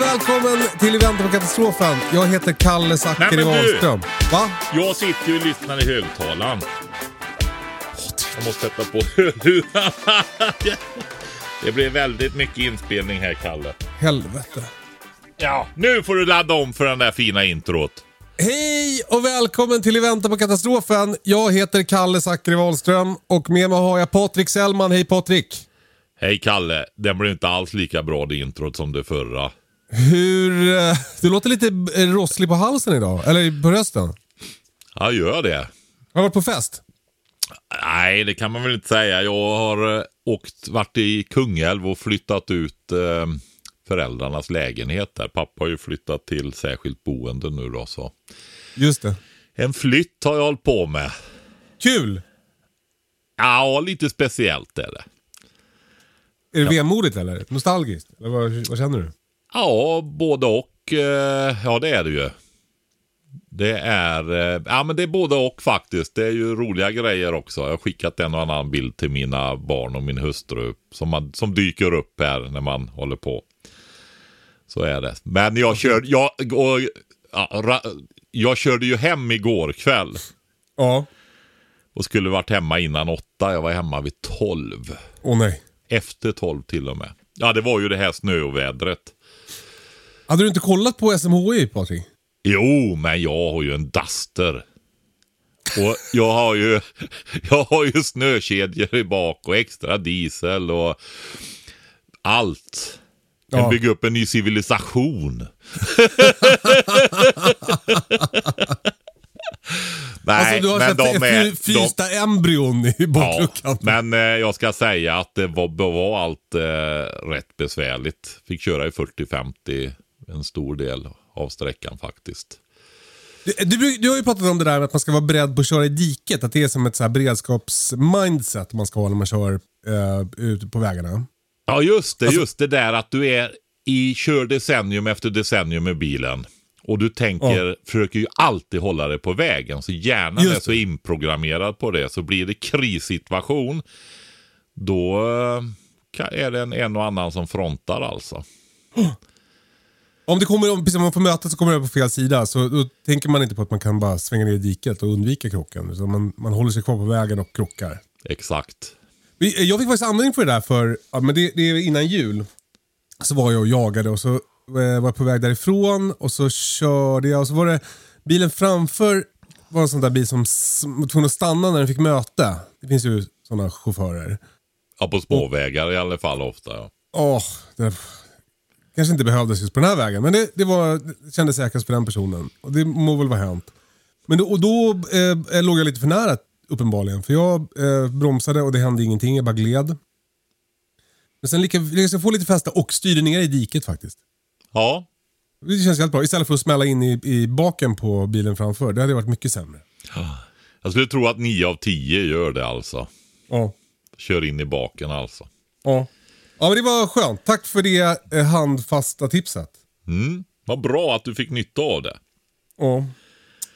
Och välkommen till Eventen på Katastrofen. Jag heter Kalle Zackari! Wahlström. Va? Jag sitter ju och lyssnar i högtalaren. Jag måste sätta på Det blir väldigt mycket inspelning här, Kalle. Helvete. Ja, nu får du ladda om för den där fina introt. Hej och välkommen till Eventen på Katastrofen. Jag heter Kalle Zackari Wahlström och med mig har jag Patrik Sellman. Hej Patrik. Hej Kalle, den blir inte alls lika bra det introt som det förra. Hur... eh, Du låter lite eh, rosslig på halsen idag. Eller på rösten. Ja, gör det. Har du varit på fest? Nej, det kan man väl inte säga. Jag har eh, åkt, varit i Kungälv och flyttat ut eh, föräldrarnas lägenhet där. Pappa har ju flyttat till särskilt boende nu då, så. Just det. En flytt har jag hållit på med. Kul! Ja, lite speciellt är det. Är det vemodigt eller? Nostalgiskt? Eller vad, vad känner du? Ja, både och. eh, Ja, det är det ju. Det är, eh, ja men det är både och faktiskt. Det är ju roliga grejer också. Jag har skickat en och annan bild till mina barn och min hustru som, man, som dyker upp här när man håller på. Så är det. Men jag körde, jag, och, ja, jag körde ju hem igår kväll Ja. och skulle varit hemma innan åtta. Jag var hemma vid tolv. Åh nej. Efter tolv till och med. Ja, det var ju det här snöovädret. Hade du inte kollat på SMHI Patrik? Jo, men jag har ju en Duster. Och jag har ju, jag har ju snökedjor i bak och extra diesel och allt. Kan Ja. bygga upp en ny civilisation. Nej, Alltså du har men de är... frysta embryon i Ja, bakluckan. men eh, jag ska säga att det var, var allt eh, rätt besvärligt. Fick köra i 40-50 en stor del av sträckan faktiskt. Du, du, du har ju pratat om det där med att man ska vara beredd på att köra i diket. Att det är som ett så här beredskapsmindset man ska ha när man kör uh, ute på vägarna. Ja, just det. Alltså- just det där att du är i kör decennium efter decennium med bilen. Och du tänker, försöker ju alltid hålla dig på vägen. Så hjärnan Just är så inprogrammerad på det. Så blir det krissituation, då eh, är det en, en och annan som frontar alltså. Om det kommer, om, som man får möta så kommer det på fel sida. Så då tänker man inte på att man kan bara svänga ner i diket och undvika krocken. Så man, man håller sig kvar på vägen och krockar. Exakt. Jag fick faktiskt användning för det där för, ja, men det, det är innan jul. Så var jag och jagade och så var jag på väg därifrån och så körde jag och så var det bilen framför var en sån där bil som var tvungen att stanna när den fick möte. Det finns ju sådana chaufförer. Ja, på småvägar i alla fall ofta. Ja. Åh, det kanske inte behövdes just på den här vägen. Men det, det, var, det kändes säkrast för den personen. Och det må väl vara hänt. Men då, och då eh, låg jag lite för nära uppenbarligen. För jag eh, bromsade och det hände ingenting. Jag bara gled. Men sen lyckades jag få lite fäste och styrde ner i diket faktiskt. Ja, Det känns helt bra. Istället för att smälla in i, i baken på bilen framför. Det hade varit mycket sämre. jag skulle tro att 9 av 10 gör det alltså. Ja. Kör in i baken alltså. Ja. Ja men det var skönt. Tack för det eh, handfasta tipset. Mm. Vad bra att du fick nytta av det. Ja.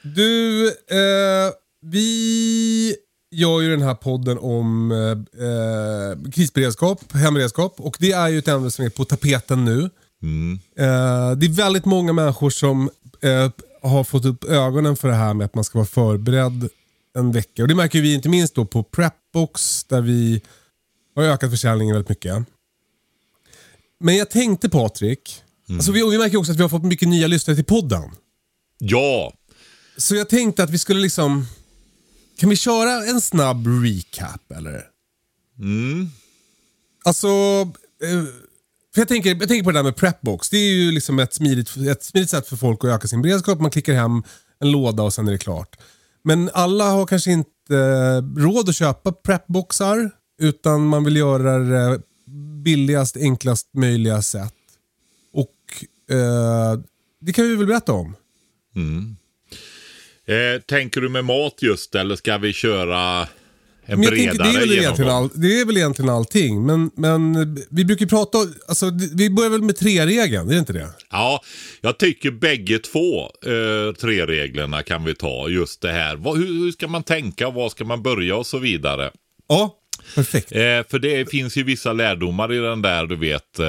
Du, eh, vi gör ju den här podden om eh, eh, krisberedskap, hemberedskap. Och det är ju ett ämne som är på tapeten nu. Eh, det är väldigt många människor som eh, har fått upp ögonen för det här med att man ska vara förberedd en vecka. Och det märker vi inte minst då på Prepbox där vi Har ökat försäljningen väldigt mycket. Men jag tänkte Patrik, alltså vi, och vi märker också att vi har fått mycket nya lyssnare till podden. Ja, Så jag tänkte att vi skulle liksom... Kan vi köra en snabb recap eller? mm. Alltså... För jag, tänker, jag tänker på det där med Prepbox. Det är ju liksom ett smidigt, ett smidigt sätt för folk att öka sin beredskap. Man klickar hem en låda och sen är det klart. Men alla har kanske inte råd att köpa Prepboxar. Utan man vill göra det eh, billigast, enklast möjliga sätt. Och eh, det kan vi väl berätta om. Mm. eh, tänker du med mat just eller ska vi köra en Men bredare tänker, det, är väl egentligen all, det är väl egentligen allting. Men, men vi brukar prata, alltså, vi börjar väl med tre-regeln, är det inte det? Ja, jag tycker bägge två eh, tre reglerna kan vi ta. Just det här. Vad, hur, hur ska man tänka? Var ska man börja och så vidare. Ja, perfekt. Eh, för det finns ju vissa lärdomar i den där, du vet. Eh,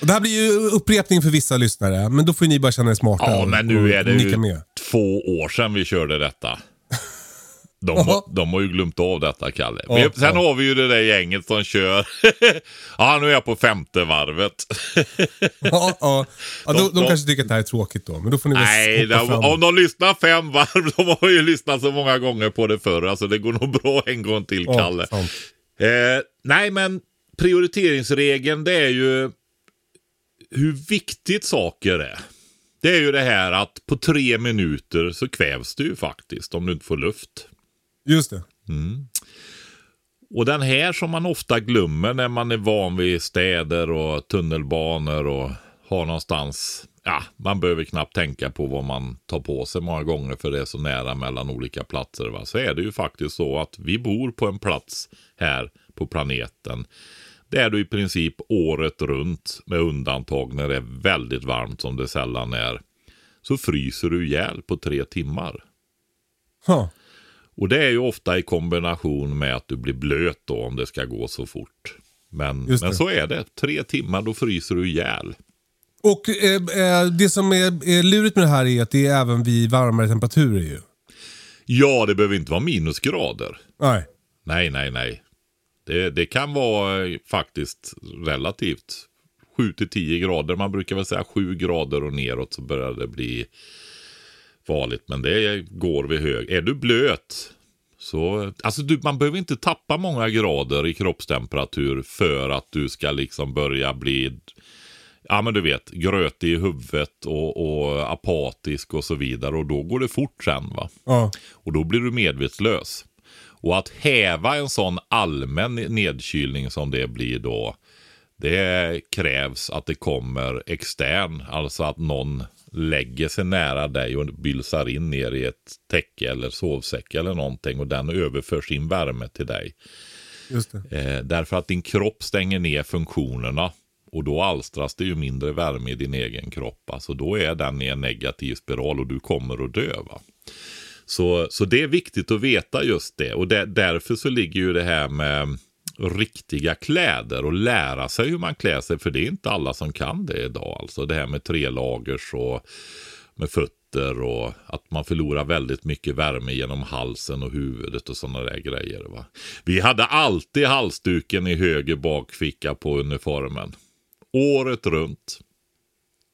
Och det här blir ju upprepning för vissa lyssnare, men då får ni bara känna er smarta ja, och- men nu är det och ju med. två år sedan vi körde detta. De, Jaha. har- de har ju glömt av detta, Kalle. Ja, Men Sen har vi ju det där gänget som kör. ja, nu är jag på femte varvet. Ja, ja. ja, de, De- de kanske tycker att det här är tråkigt då, men då får ni väl Nej, hoppa de, om de lyssnar fem varv, de har ju lyssnat så många gånger på det förr. Alltså det går nog bra en gång till, Kalle. Eh, nej, men prioriteringsregeln det är ju hur viktigt saker är. Det är ju det här att på tre minuter så kvävs du ju faktiskt om du inte får luft. Just det. Och den här som man ofta glömmer när man är van vid städer och tunnelbanor och har någonstans, ja, man behöver knappt tänka på vad man tar på sig många gånger för det är så nära mellan olika platser. Va? Så är det ju faktiskt så att vi bor på en plats här på planeten där du i princip året runt med undantag när det är väldigt varmt som det sällan är så fryser du ihjäl på tre timmar. Ha. Och det är ju ofta i kombination med att du blir blöt då om det ska gå så fort. Men, men så är det. Tre timmar då fryser du ihjäl. Och eh, eh, det som är, är lurigt med det här är att det är även vid varmare temperaturer ju. Ja, det behöver inte vara minusgrader. Nej. Nej, nej, nej. Det, det kan vara eh, faktiskt relativt 7 till 10 grader. Man brukar väl säga 7 grader och neråt så börjar det bli farligt. Men det går vid hög. Är du blöt så, alltså du, man behöver inte tappa många grader i kroppstemperatur för att du ska liksom börja bli, ja men du vet, grötig i huvudet och, och apatisk och så vidare. Och då går det fort sen va. Ja. Och då blir du medvetslös. Och att häva en sån allmän nedkylning som det blir då. Det krävs att det kommer extern. Alltså att någon lägger sig nära dig och bylsar in ner i ett täcke eller sovsäck eller någonting. Och den överför sin värme till dig. Eh, därför att din kropp stänger ner funktionerna. Och då alstras det ju mindre värme i din egen kropp. Alltså då är den i en negativ spiral och du kommer att dö. Va? Så, så det är viktigt att veta just det. Och där, därför så ligger ju det här med riktiga kläder och lära sig hur man klär sig. För det är inte alla som kan det idag. Alltså det här med tre lagers och med fötter och att man förlorar väldigt mycket värme genom halsen och huvudet och sådana där grejer. Va? Vi hade alltid halsduken i höger bakficka på uniformen. Året runt.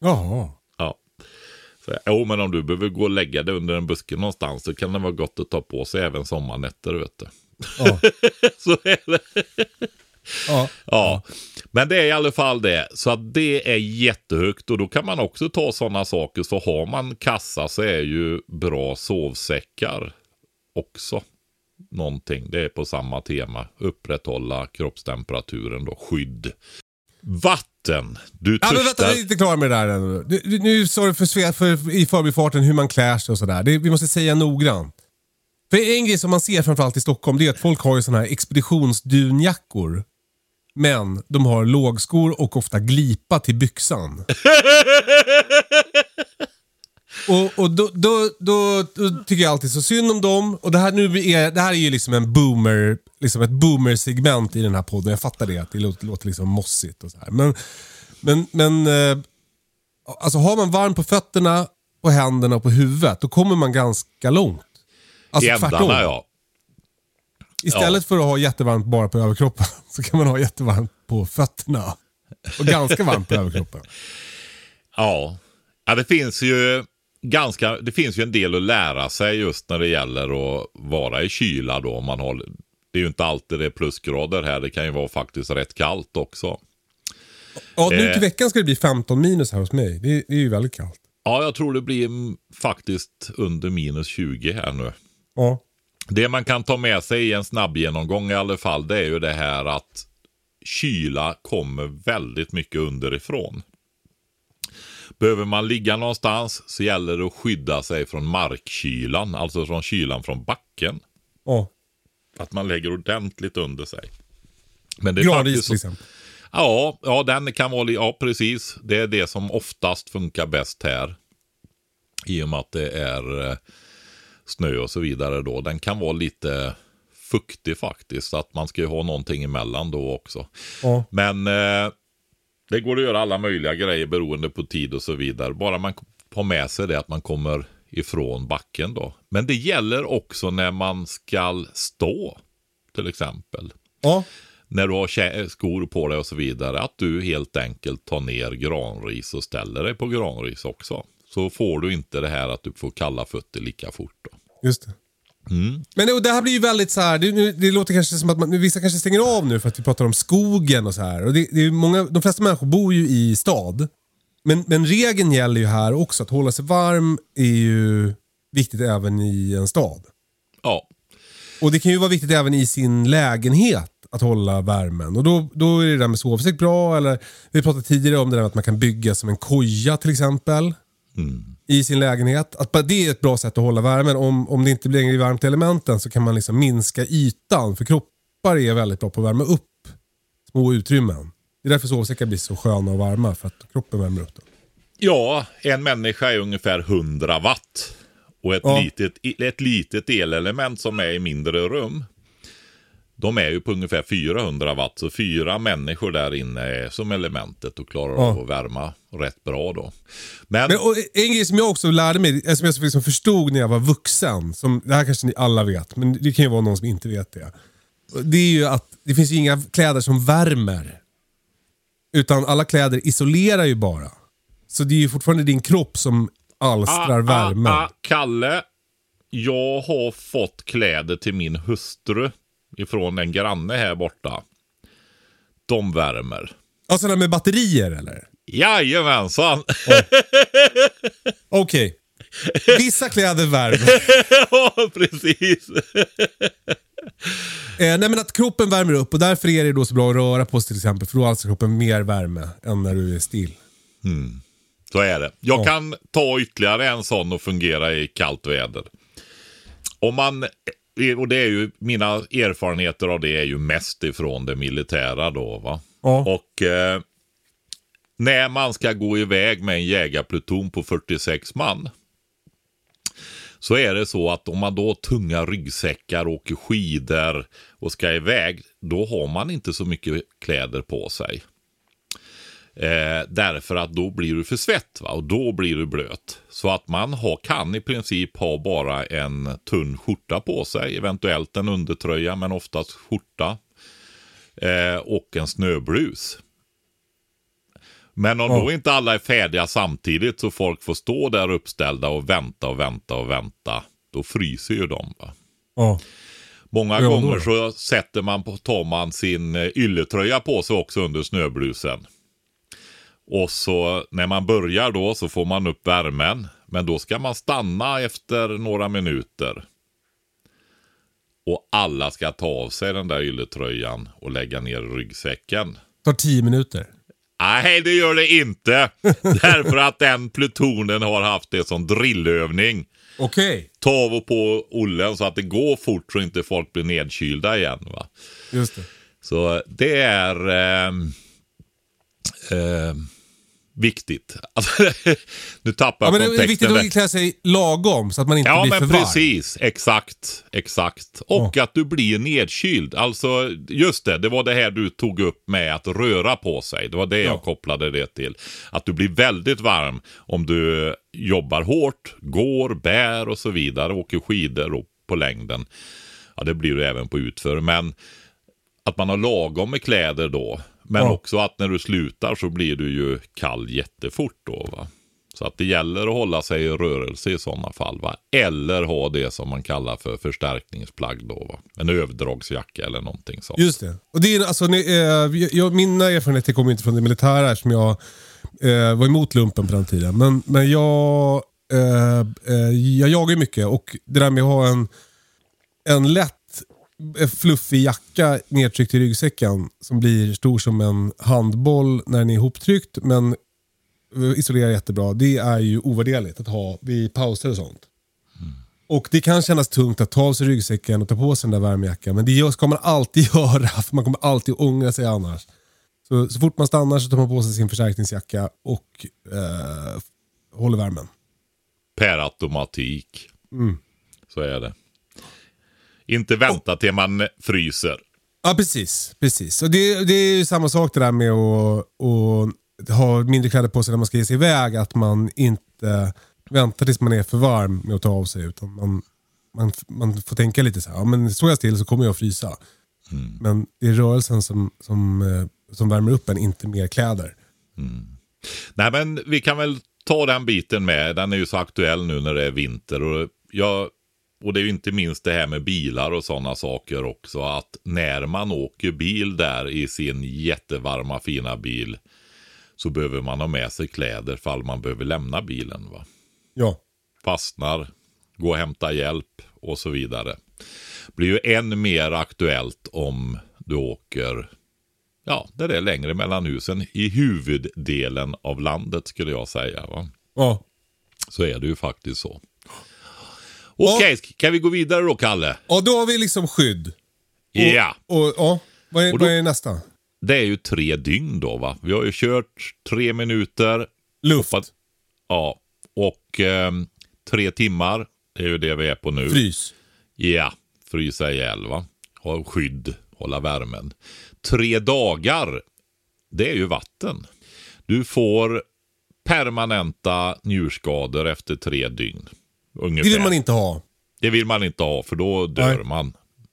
Jaha. Ja. Jo, men om du behöver gå och lägga dig under en buske någonstans så kan det vara gott att ta på sig även sommarnätter, vet du. Ja. så är det. ja. Ja, men det är i alla fall det. Så att det är jättehögt och då kan man också ta sådana saker. Så har man kassa så är ju bra sovsäckar också någonting. Det är på samma tema. Upprätthålla kroppstemperaturen då. Skydd. Vatten. Du Ja, men vänta, vi är inte klara med det där ännu. Nu sa du för, för, i förbifarten hur man klär sig och sådär. Det- Vi måste säga noggrant. För en grej som man ser framförallt i Stockholm det är att folk har ju sådana här expeditionsdunjackor. Men de har lågskor och ofta glipa till byxan. Och, och då, då, då, då tycker jag alltid så synd om dem. Och det här, nu är, det här är ju liksom en boomer, liksom ett boomer-segment i den här podden. Jag fattar det, att det låter, låter liksom mossigt och så här. Men, men, men eh, alltså har man varmt på fötterna, på händerna och på huvudet, då kommer man ganska långt. Alltså I ändarna tvärtom. ja. Istället för att ha jättevarmt bara på överkroppen så kan man ha jättevarmt på fötterna. Och ganska varmt på överkroppen. Ja. ja, det finns ju ganska, det finns ju en del att lära sig just när det gäller att vara i kyla då. Man har, det är ju inte alltid det är plusgrader här. Det kan ju vara faktiskt rätt kallt också. Ja, nu Eh. till veckan ska det bli 15 minus här hos mig. Det är, det är ju väldigt kallt. Ja, jag tror det blir faktiskt under minus 20 här nu. Ja. Det man kan ta med sig i en snabb genomgång i alla fall, det är ju det här att kyla kommer väldigt mycket underifrån. Behöver man ligga någonstans så gäller det att skydda sig från markkylan, alltså från kylan från backen. ja. Att man lägger ordentligt under sig. Men det är Granris faktiskt till exempel. Ja, ja, den kan vara, ja precis. Det är det som oftast funkar bäst här. I och med att det är eh, snö och så vidare då. Den kan vara lite fuktig faktiskt. Så att man ska ju ha någonting emellan då också. Ja. Men eh, det går att göra alla möjliga grejer beroende på tid och så vidare. Bara man har med sig det att man kommer ifrån backen då. Men det gäller också när man ska stå till exempel ja. när du har skor på dig och så vidare, att du helt enkelt tar ner granris och ställer dig på granris också. Så får du inte det här att du får kalla fötter lika fort. Då. Just det. Mm. Men det, här blir ju väldigt så här, det, det låter kanske som att man, vissa kanske stänger av nu för att vi pratar om skogen och så här. Och det, det är många, de flesta människor bor ju i stad. Men, men regeln gäller ju här också, att hålla sig varm är ju viktigt även i en stad. Ja, Och det kan ju vara viktigt även i sin lägenhet att hålla värmen. Och då, då är det där med sovsäck bra. Eller, vi pratade tidigare om det där med att man kan bygga som en koja till exempel. I sin lägenhet. Att det är ett bra sätt att hålla värmen. Om, om det inte blir varmt i elementen så kan man liksom minska ytan. För kroppar är väldigt bra på att värma upp små utrymmen. Det är därför sovsäckar blir så sköna och varma. För att kroppen värmer upp dem. ja en människa är ungefär 100 watt. Och ett, Ja. litet, ett litet elelement som är i mindre rum, de är ju på ungefär 400 watt. Så fyra människor där inne är som elementet och klarar Ja. av att värma rätt bra då. Men, Men, och en grej som jag också lärde mig, eh, som jag liksom förstod när jag var vuxen. Som, det här kanske ni alla vet, men det kan ju vara någon som inte vet det. Det är ju att det finns ju inga kläder som värmer. Utan alla kläder isolerar ju bara. Så det är ju fortfarande din kropp som alstrar värmen. Ah, ah, Kalle, jag har fått kläder till min hustru ifrån en granne här borta. De värmer. Ja, sådana med batterier eller? Jajamensan! Okej. Vissa kläder värmer. ja, precis. Eh, nej men att kroppen värmer upp och därför är det då så bra att röra på sig till exempel. För då har alltså kroppen mer värme än när du är still. Så är det. Jag Ja. kan ta ytterligare en sån och fungera i kallt väder. Om man, och det är ju, mina erfarenheter av det är ju mest ifrån det militära då va. Ja. Och eh, när man ska gå iväg med en jägarpluton på 46 man. Så är det så att om man då tunga ryggsäckar, åker skidor och ska iväg. Då har man inte så mycket kläder på sig. Eh, därför att då blir du för svett va? och då blir du blöt. Så att man har, kan i princip ha bara en tunn skjorta på sig. Eventuellt en undertröja men oftast skjorta. Eh, och en snöblus. Men om Ja. då inte alla är färdiga samtidigt så folk får stå där uppställda och vänta och vänta och vänta. Då fryser ju de. Va? Ja. Många Ja, gånger så sätter man på, tar man sin eh, ylletröja på sig också under snöblusen. Och så när man börjar då så får man upp värmen. Men då ska man stanna efter några minuter. Och alla ska ta av sig den där ylletröjan och lägga ner ryggsäcken. Tar tio minuter. Nej, det gör det inte. Därför att den plutonen har haft det som drillövning. Okej. Ta av och på ollen så att det går fort så inte folk blir nedkylda igen. Va? Just det. Så det är ehm, ehm, viktigt. Alltså, nu tappar Ja, jag men det är viktigt att klä sig lagom så att man inte Ja blir för men varm. precis, exakt, exakt. Och att du blir nedkyld. Alltså just det, det var det här du tog upp med att röra på sig. Det var det jag kopplade det till. Att du blir väldigt varm om du jobbar hårt, går, bär och så vidare, åker skidor och på längden. ja det blir det även på utför. Men att man har lagom med kläder då. Men Ja. också att när du slutar så blir du ju kall jättefort då. Va? Så att det gäller att hålla sig i rörelse i sådana fall. Va? Eller ha det som man kallar för förstärkningsplagg då. Va? En överdragsjacka eller någonting sånt. Just det. Och det är, alltså, ni, eh, jag, mina erfarenheter kommer inte från det militära eftersom jag eh, var emot lumpen på den tiden. Men, men jag, eh, eh, jag jagar mycket och det där med att ha en, en lätt fluffig jacka nedtryckt i ryggsäcken som blir stor som en handboll när den är ihoptryckt men eh, isolerar jättebra. Det är ju ovärderligt att ha vid pauser och sånt. Och det kan kännas tungt att ta av sig ryggsäcken och ta på sig den där värmejackan. Men det ska man alltid göra, för man kommer alltid ångra sig annars. Så, så fort man stannar så tar man på sig sin förstärkningsjacka och eh, håller värmen. Per automatik. Mm. Så är det. Inte vänta till man fryser. Ja, precis. precis. Och det, det är ju samma sak det där med att, att ha mindre kläder på sig när man ska ge sig iväg. Att man inte väntar tills man är för varm med att ta av sig. Utan man, man, man får tänka lite så här, ja, men står jag still så kommer jag att frysa. Men det är rörelsen som, som, eh, som värmer upp en, inte mer kläder. Nej men vi kan väl ta den biten med. Den är ju så aktuell nu när det är vinter. Och, jag, och det är ju inte minst det här med bilar och sådana saker också. Att när man åker bil där i sin jättevarma fina bil. Så behöver man ha med sig kläder fall man behöver lämna bilen. Va? Ja. Fastnar, gå och hämta hjälp och så vidare. Blir ju än mer aktuellt om du åker Ja, det är längre mellan husen i huvuddelen av landet skulle jag säga. Va? Ja. Så är det ju faktiskt så. Okej, kan vi gå vidare då Kalle? Och då har vi liksom skydd. Ja, Och, ja. Vad är, då- vad är nästa? det är ju tre dygn då va. Vi har ju kört tre minuter. Luft. hoppat- Ja, och ehm, tre timmar. Det är ju det vi är på nu. Frys. Ja, frysa ihjäl va. Ha skydd, hålla värmen. Tre dagar, det är ju vatten. Du får permanenta njurskador efter tre dygn. Det Ungefär. vill man inte ha. Det vill man inte ha för då dör Nej. man.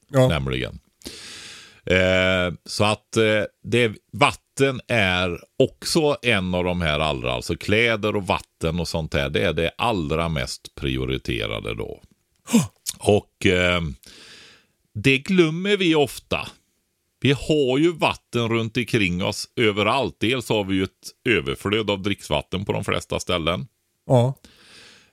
Ja. Nämligen. Eh, så att eh, det, vatten är också en av de här allra, alltså kläder och vatten och sånt här. Det är det allra mest prioriterade då. Och eh, det glömmer vi ofta. Vi har ju vatten runt omkring oss överallt. Dels har vi ju ett överflöd av dricksvatten på de flesta ställen. Ja.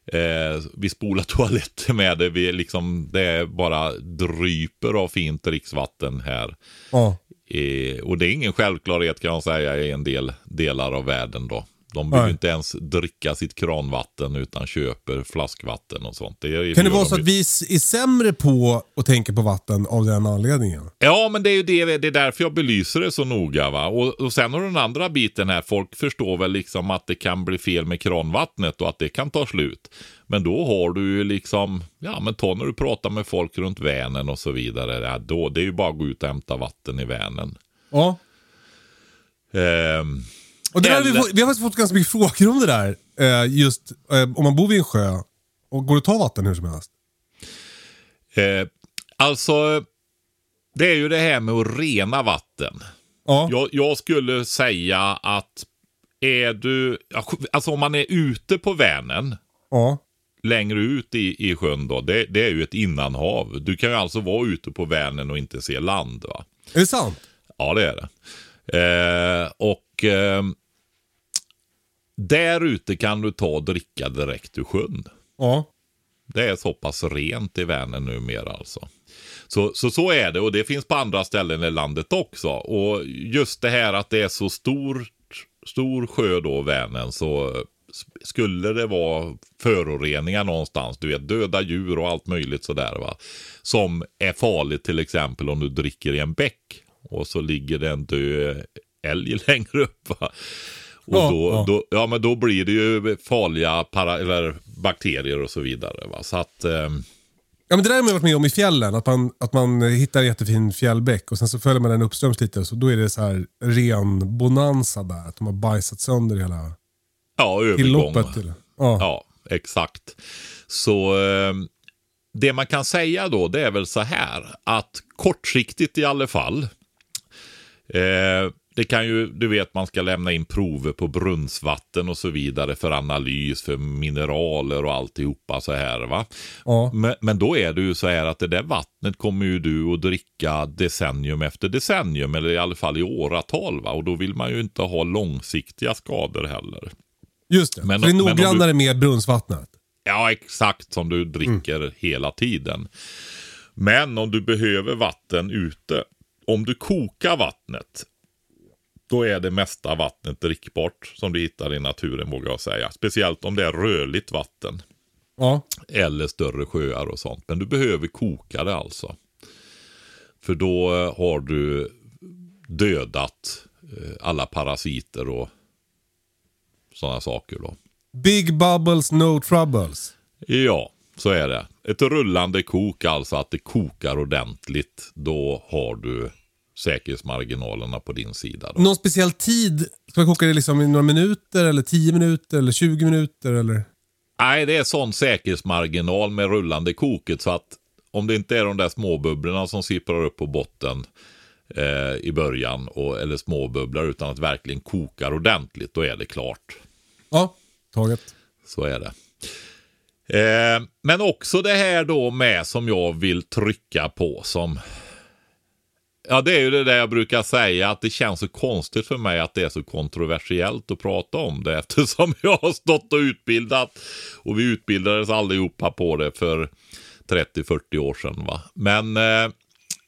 Eh, vi spolar toaletter med det. Vi liksom, det är bara dryper av fint dricksvatten här. Ja. Eh, och det är ingen självklarhet kan jag säga i en del delar av världen då. De vill ju Nej. inte ens dricka sitt kranvatten utan köper flaskvatten och sånt. Det Kan det vara så att vi är sämre på att tänka på vatten av den anledningen? Ja, men det är ju det, det är därför jag belyser det så noga. Va? Och, och sen har du den andra biten här. Folk förstår väl liksom att det kan bli fel med kranvattnet och att det kan ta slut. Men då har du ju liksom, ja men ta när du pratar med folk runt Vänern och så vidare. Ja, då, det är ju bara att gå ut och hämta vatten i Vänern. Ja. Ehm, Och det där vi, Eller- fått, vi har faktiskt fått ganska mycket frågor om det där. Eh, just eh, om man bor vid en sjö och går det att ta vatten hur som helst. eh, alltså, det är ju det här med att rena vatten. Ja. Jag, jag skulle säga att är du, alltså om man är ute på Vänern ja. längre ut i, i sjön då, det, det är ju ett innanhav. Du kan ju alltså vara ute på Vänern och inte se land va? Är det sant? Ja det är det. Eh, och eh, där ute kan du ta och dricka direkt ur sjön. Ja. Det är så pass rent i Vänern numera alltså. Så, så så är det och det finns på andra ställen i landet också. Och just det här att det är så stor, stor sjö då, Vänern, så skulle det vara föroreningar någonstans, du vet döda djur och allt möjligt sådär va. Som är farligt till exempel om du dricker i en bäck och så ligger det en död älg längre upp va. Och Ja, då, ja. Då, ja, men då blir det ju farliga para, eller bakterier och så vidare. Va? Så att, ehm, Ja, men det där har man varit med om i fjällen. Att man, att man hittar en jättefin fjällbäck och sen så följer man den uppströms lite. Så då är det så här ren bonanza där. Att de har bajsat sönder hela ja, övergång. Till. Ja. Ja, exakt. Så ehm, det man kan säga då, det är väl så här att kortsiktigt i alla fall. Eh, det kan ju, du vet man ska lämna in prover på brunnsvatten och så vidare för analys, för mineraler och alltihopa så här va. Ja. Men, men då är det ju så här att det där vattnet kommer ju du att dricka decennium efter decennium eller i alla fall i åratal va. Och då vill man ju inte ha långsiktiga skador heller. Just det. Men- så det är om du- noggrannare med brunnsvattnet. Ja, exakt som du dricker hela tiden. Men om du behöver vatten ute, om du kokar vattnet, då är det mesta vattnet drickbart som du hittar i naturen vågar jag säga. Speciellt om det är rörligt vatten Ja. eller större sjöar och sånt. Men du behöver koka det alltså. För då eh, har du dödat eh, alla parasiter och sådana saker då. Big bubbles, no troubles. Ja, så är det. Ett rullande kok, alltså att det kokar ordentligt. Då har du säkerhetsmarginalerna på din sida. Då. Någon speciell tid? Ska man koka det liksom i några minuter, eller 10 minuter, eller 20 minuter? Eller? Nej, det är sån säkerhetsmarginal med rullande koket så att om det inte är de där småbubblorna som sipprar upp på botten eh, i början, och, eller småbubblor, utan att verkligen kokar ordentligt, då är det klart. Ja, taget. Så är det. Eh, men också det här då med som jag vill trycka på som Ja, det är ju det där jag brukar säga att det känns så konstigt för mig att det är så kontroversiellt att prata om det eftersom jag har stått och utbildat och vi utbildades allihopa på det för 30-40 år sedan. Va? Men eh,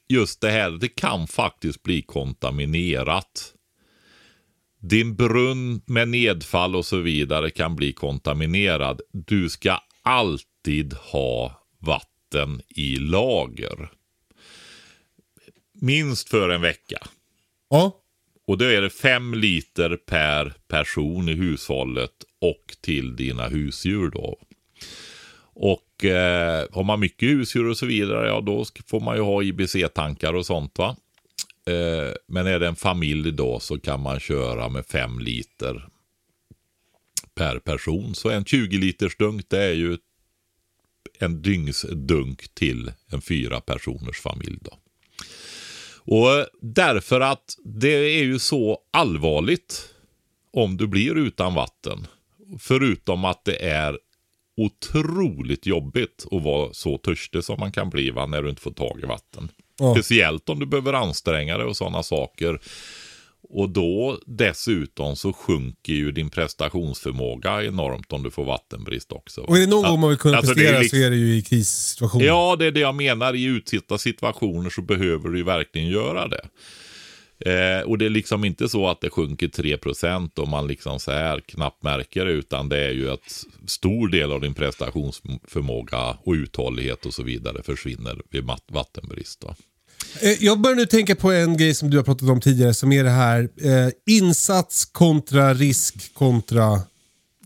just det här, det kan faktiskt bli kontaminerat. Din brunn med nedfall och så vidare kan bli kontaminerad. Du ska alltid ha vatten i lager. Minst för en vecka. Ja. Och då är det fem liter per person i hushållet och till dina husdjur då. Och eh, har man mycket husdjur och så vidare, ja då får man ju ha IBC-tankar och sånt va. Eh, men är det en familj då så kan man köra med fem liter per person. Så en 20 liters dunk det är ju en dygnsdunk till en fyra personers familj då. Och därför att det är ju så allvarligt om du blir utan vatten. Förutom att det är otroligt jobbigt att vara så törstig som man kan bli va, när du inte får tag i vatten. Ja. Speciellt om du behöver anstränga dig och sådana saker. Och då dessutom så sjunker ju din prestationsförmåga enormt om du får vattenbrist också. Och är det någon gång man vill kunna Alltså, det är prestera liksom- så är det ju i krissituationer. Ja, det är det jag menar. I utsatta situationer så behöver du ju verkligen göra det. Eh, och det är liksom inte så att det sjunker 3% och man liksom så här knappt märker det, utan det är ju att stor del av din prestationsförmåga och uthållighet och så vidare försvinner vid vattenbrist. Då. Eh, Jag börjar nu tänka på en grej som du har pratat om tidigare som är det här eh, insats kontra risk kontra...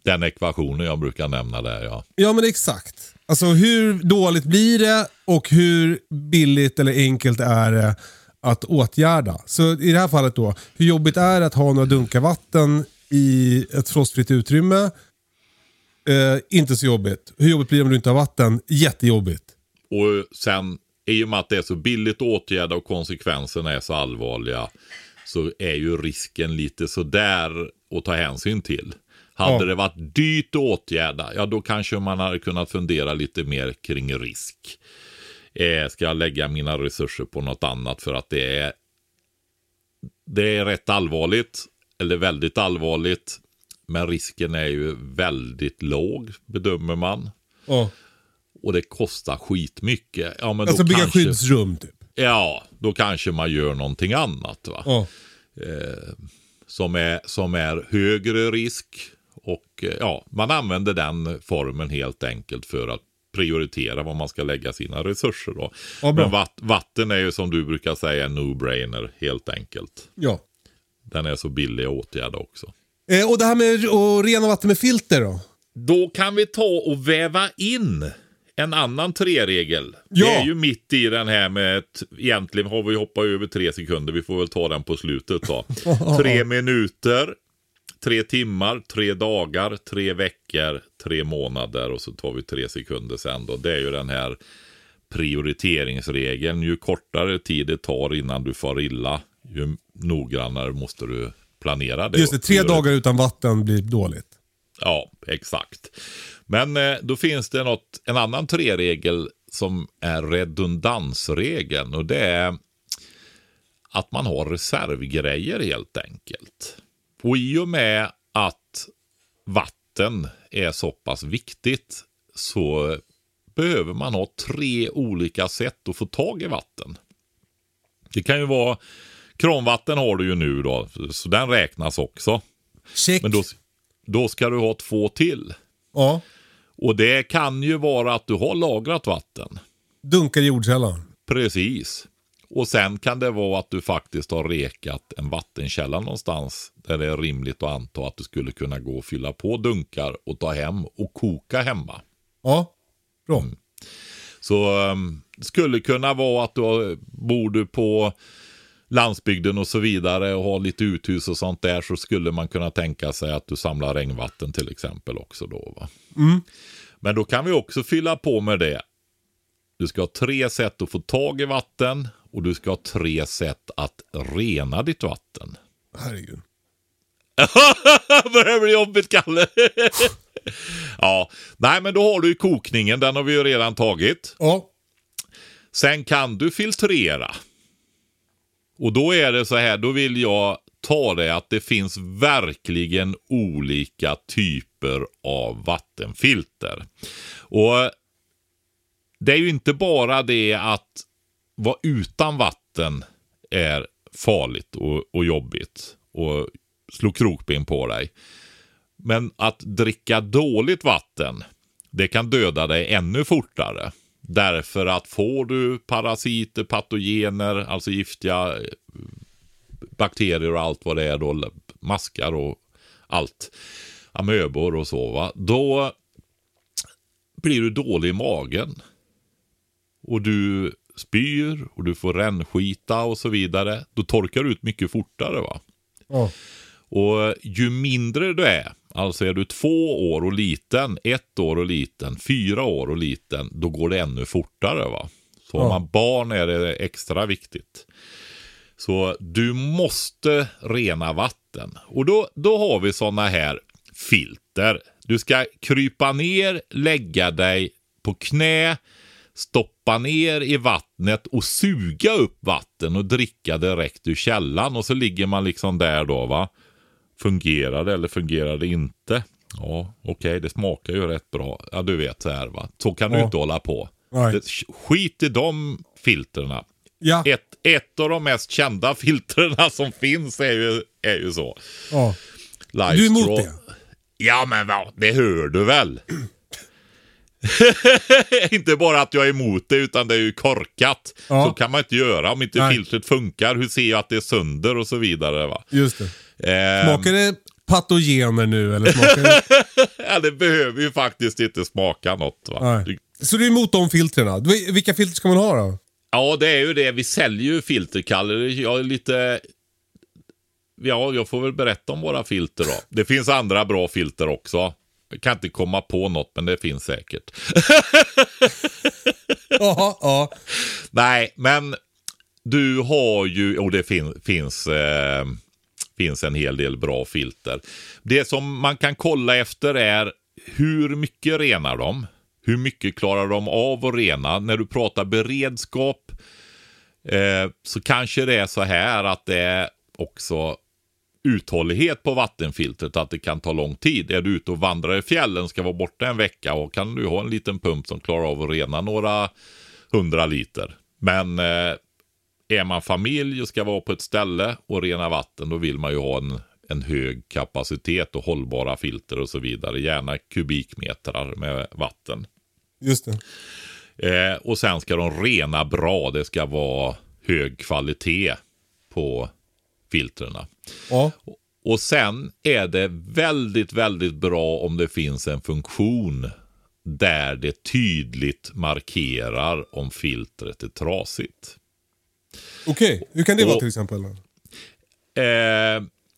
Den ekvationen jag brukar nämna där, ja. Ja men exakt. Alltså hur dåligt blir det och hur billigt eller enkelt är det att åtgärda? Så i det här fallet då, hur jobbigt är det att ha några dunkar vatten i ett frostfritt utrymme? Eh, inte så jobbigt. Hur jobbigt blir det om du inte har vatten? Jättejobbigt. Och sen, i och med att det är så billigt att åtgärda och konsekvenserna är så allvarliga, så är ju risken lite sådär att ta hänsyn till. Hade Ja. det varit dyrt att åtgärda, ja då kanske man hade kunnat fundera lite mer kring risk. Eh, ska jag lägga mina resurser på något annat för att det är det är rätt allvarligt, eller väldigt allvarligt. Men risken är ju väldigt låg, bedömer man. Ja. Och det kostar skitmycket. Ja, men Alltså då bygga kanske, skyddsrum typ. Ja, då kanske man gör någonting annat. Va? Ja. Som, är, som är högre risk. Och eh, ja, man använder den formen helt enkelt för att prioritera vad man ska lägga sina resurser då. Ja. Men vatt, vatten är ju som du brukar säga en no-brainer helt enkelt. ja. Den är så billig att åtgärda också. Eh, och det här med att rena vatten med filter då? Då kan vi ta och väva in en annan treregel. Ja. Det är ju mitt i den här med, ett, egentligen har vi hoppat över tre sekunder, vi får väl ta den på slutet då. tre minuter, tre timmar, tre dagar, tre veckor, tre månader och så tar vi tre sekunder sen då. Det är ju den här prioriteringsregeln. Ju kortare tid det tar innan du får illa, ju noggrannare måste du planera det. Just det, tre dagar utan vatten blir dåligt. Ja, exakt. Men eh, då finns det något, en annan tre-regel som är redundansregeln och det är att man har reservgrejer helt enkelt. Och i och med att vatten är så pass viktigt så behöver man ha tre olika sätt att få tag i vatten. Det kan ju vara, kranvatten har du ju nu då, så den räknas också. Check. Men då, då ska du ha två till. Ja. Och det kan ju vara att du har lagrat vatten. Dunkar i jordkällan. Precis. Och sen kan det vara att du faktiskt har rekat en vattenkälla någonstans där det är rimligt att anta att du skulle kunna gå och fylla på dunkar och ta hem och koka hemma. Ja. Bra. Mm. Så um, skulle kunna vara att du bor du på landsbygden och så vidare och har lite uthus och sånt där så skulle man kunna tänka sig att du samlar regnvatten till exempel också då. Va? Mm. Men då kan vi också fylla på med det. Du ska ha tre sätt att få tag i vatten och du ska ha tre sätt att rena ditt vatten. Herregud. Börjar bli jobbigt, Kalle. ja, nej men då har du ju kokningen, den har vi ju redan tagit. Ja. Sen kan du filtrera. Och då är det så här, då vill jag ta det att det finns verkligen olika typer av vattenfilter. Och det är ju inte bara det att vara utan vatten är farligt och, och jobbigt och slå krokben på dig. Men att dricka dåligt vatten, det kan döda dig ännu fortare. Därför att får du parasiter, patogener, alltså giftiga eh, bakterier och allt vad det är då, maskar och allt, amöbor och så, va? då blir du dålig i magen. Och du spyr och du får rännskita och så vidare. Då torkar du ut mycket fortare. va? Ja. Och ju mindre du är, alltså är du två år och liten, ett år och liten, fyra år och liten, då går det ännu fortare. va. Så om Ja. man barn är det extra viktigt. Så du måste rena vatten. Och då, då har vi sådana här filter. Du ska krypa ner, lägga dig på knä, stoppa ner i vattnet och suga upp vatten och dricka direkt ur källan. Och så ligger man liksom där då va. Fungerar det eller fungerar det inte? Ja, okej, det smakar ju rätt bra. Ja, du vet så här va. Så kan du Ja. inte hålla på. Det, skit i de filterna. Ja. Ett, ett av de mest kända filtrerna som finns är ju, är ju så. ja. Live Du är emot det? Ja, men vad, det hör du väl? inte bara att jag är emot det, utan det är ju korkat. Ja. Så kan man inte göra om inte Nej. filtret funkar. Hur ser jag att det är sönder och så vidare. Va? Just det. Ehm, Smakar det patogener nu eller smakar det... ja, det behöver ju faktiskt inte smaka något. Va? Nej. Så du är emot de filtrerna? Vilka filter ska man ha då? Ja, det är ju det. Vi säljer ju filter, Kalle. Jag är lite... Ja, jag får väl berätta om våra filter då. Det finns andra bra filter också. Jag kan inte komma på något, men det finns säkert. Jaha, ja. Nej, men du har ju, och det fin, finns, eh, finns en hel del bra filter. Det som man kan kolla efter är hur mycket renar de? Hur mycket klarar de av att rena? När du pratar beredskap eh, så kanske det är så här att det är också uthållighet på vattenfiltret, att det kan ta lång tid. Är du ute och vandrar i fjällen, ska vara borta en vecka och kan du ha en liten pump som klarar av att rena några hundra liter. Men eh, är man familj och ska vara på ett ställe och rena vatten, då vill man ju ha en, en hög kapacitet och hållbara filter och så vidare. Gärna kubikmetrar med vatten. Just det. Eh, och sen ska de rena bra. Det ska vara hög kvalitet på filtrerna. Ja. Och sen är det väldigt, väldigt bra om det finns en funktion där det tydligt markerar om filtret är trasigt. Okej, hur kan det vara Och- till exempel? Eh,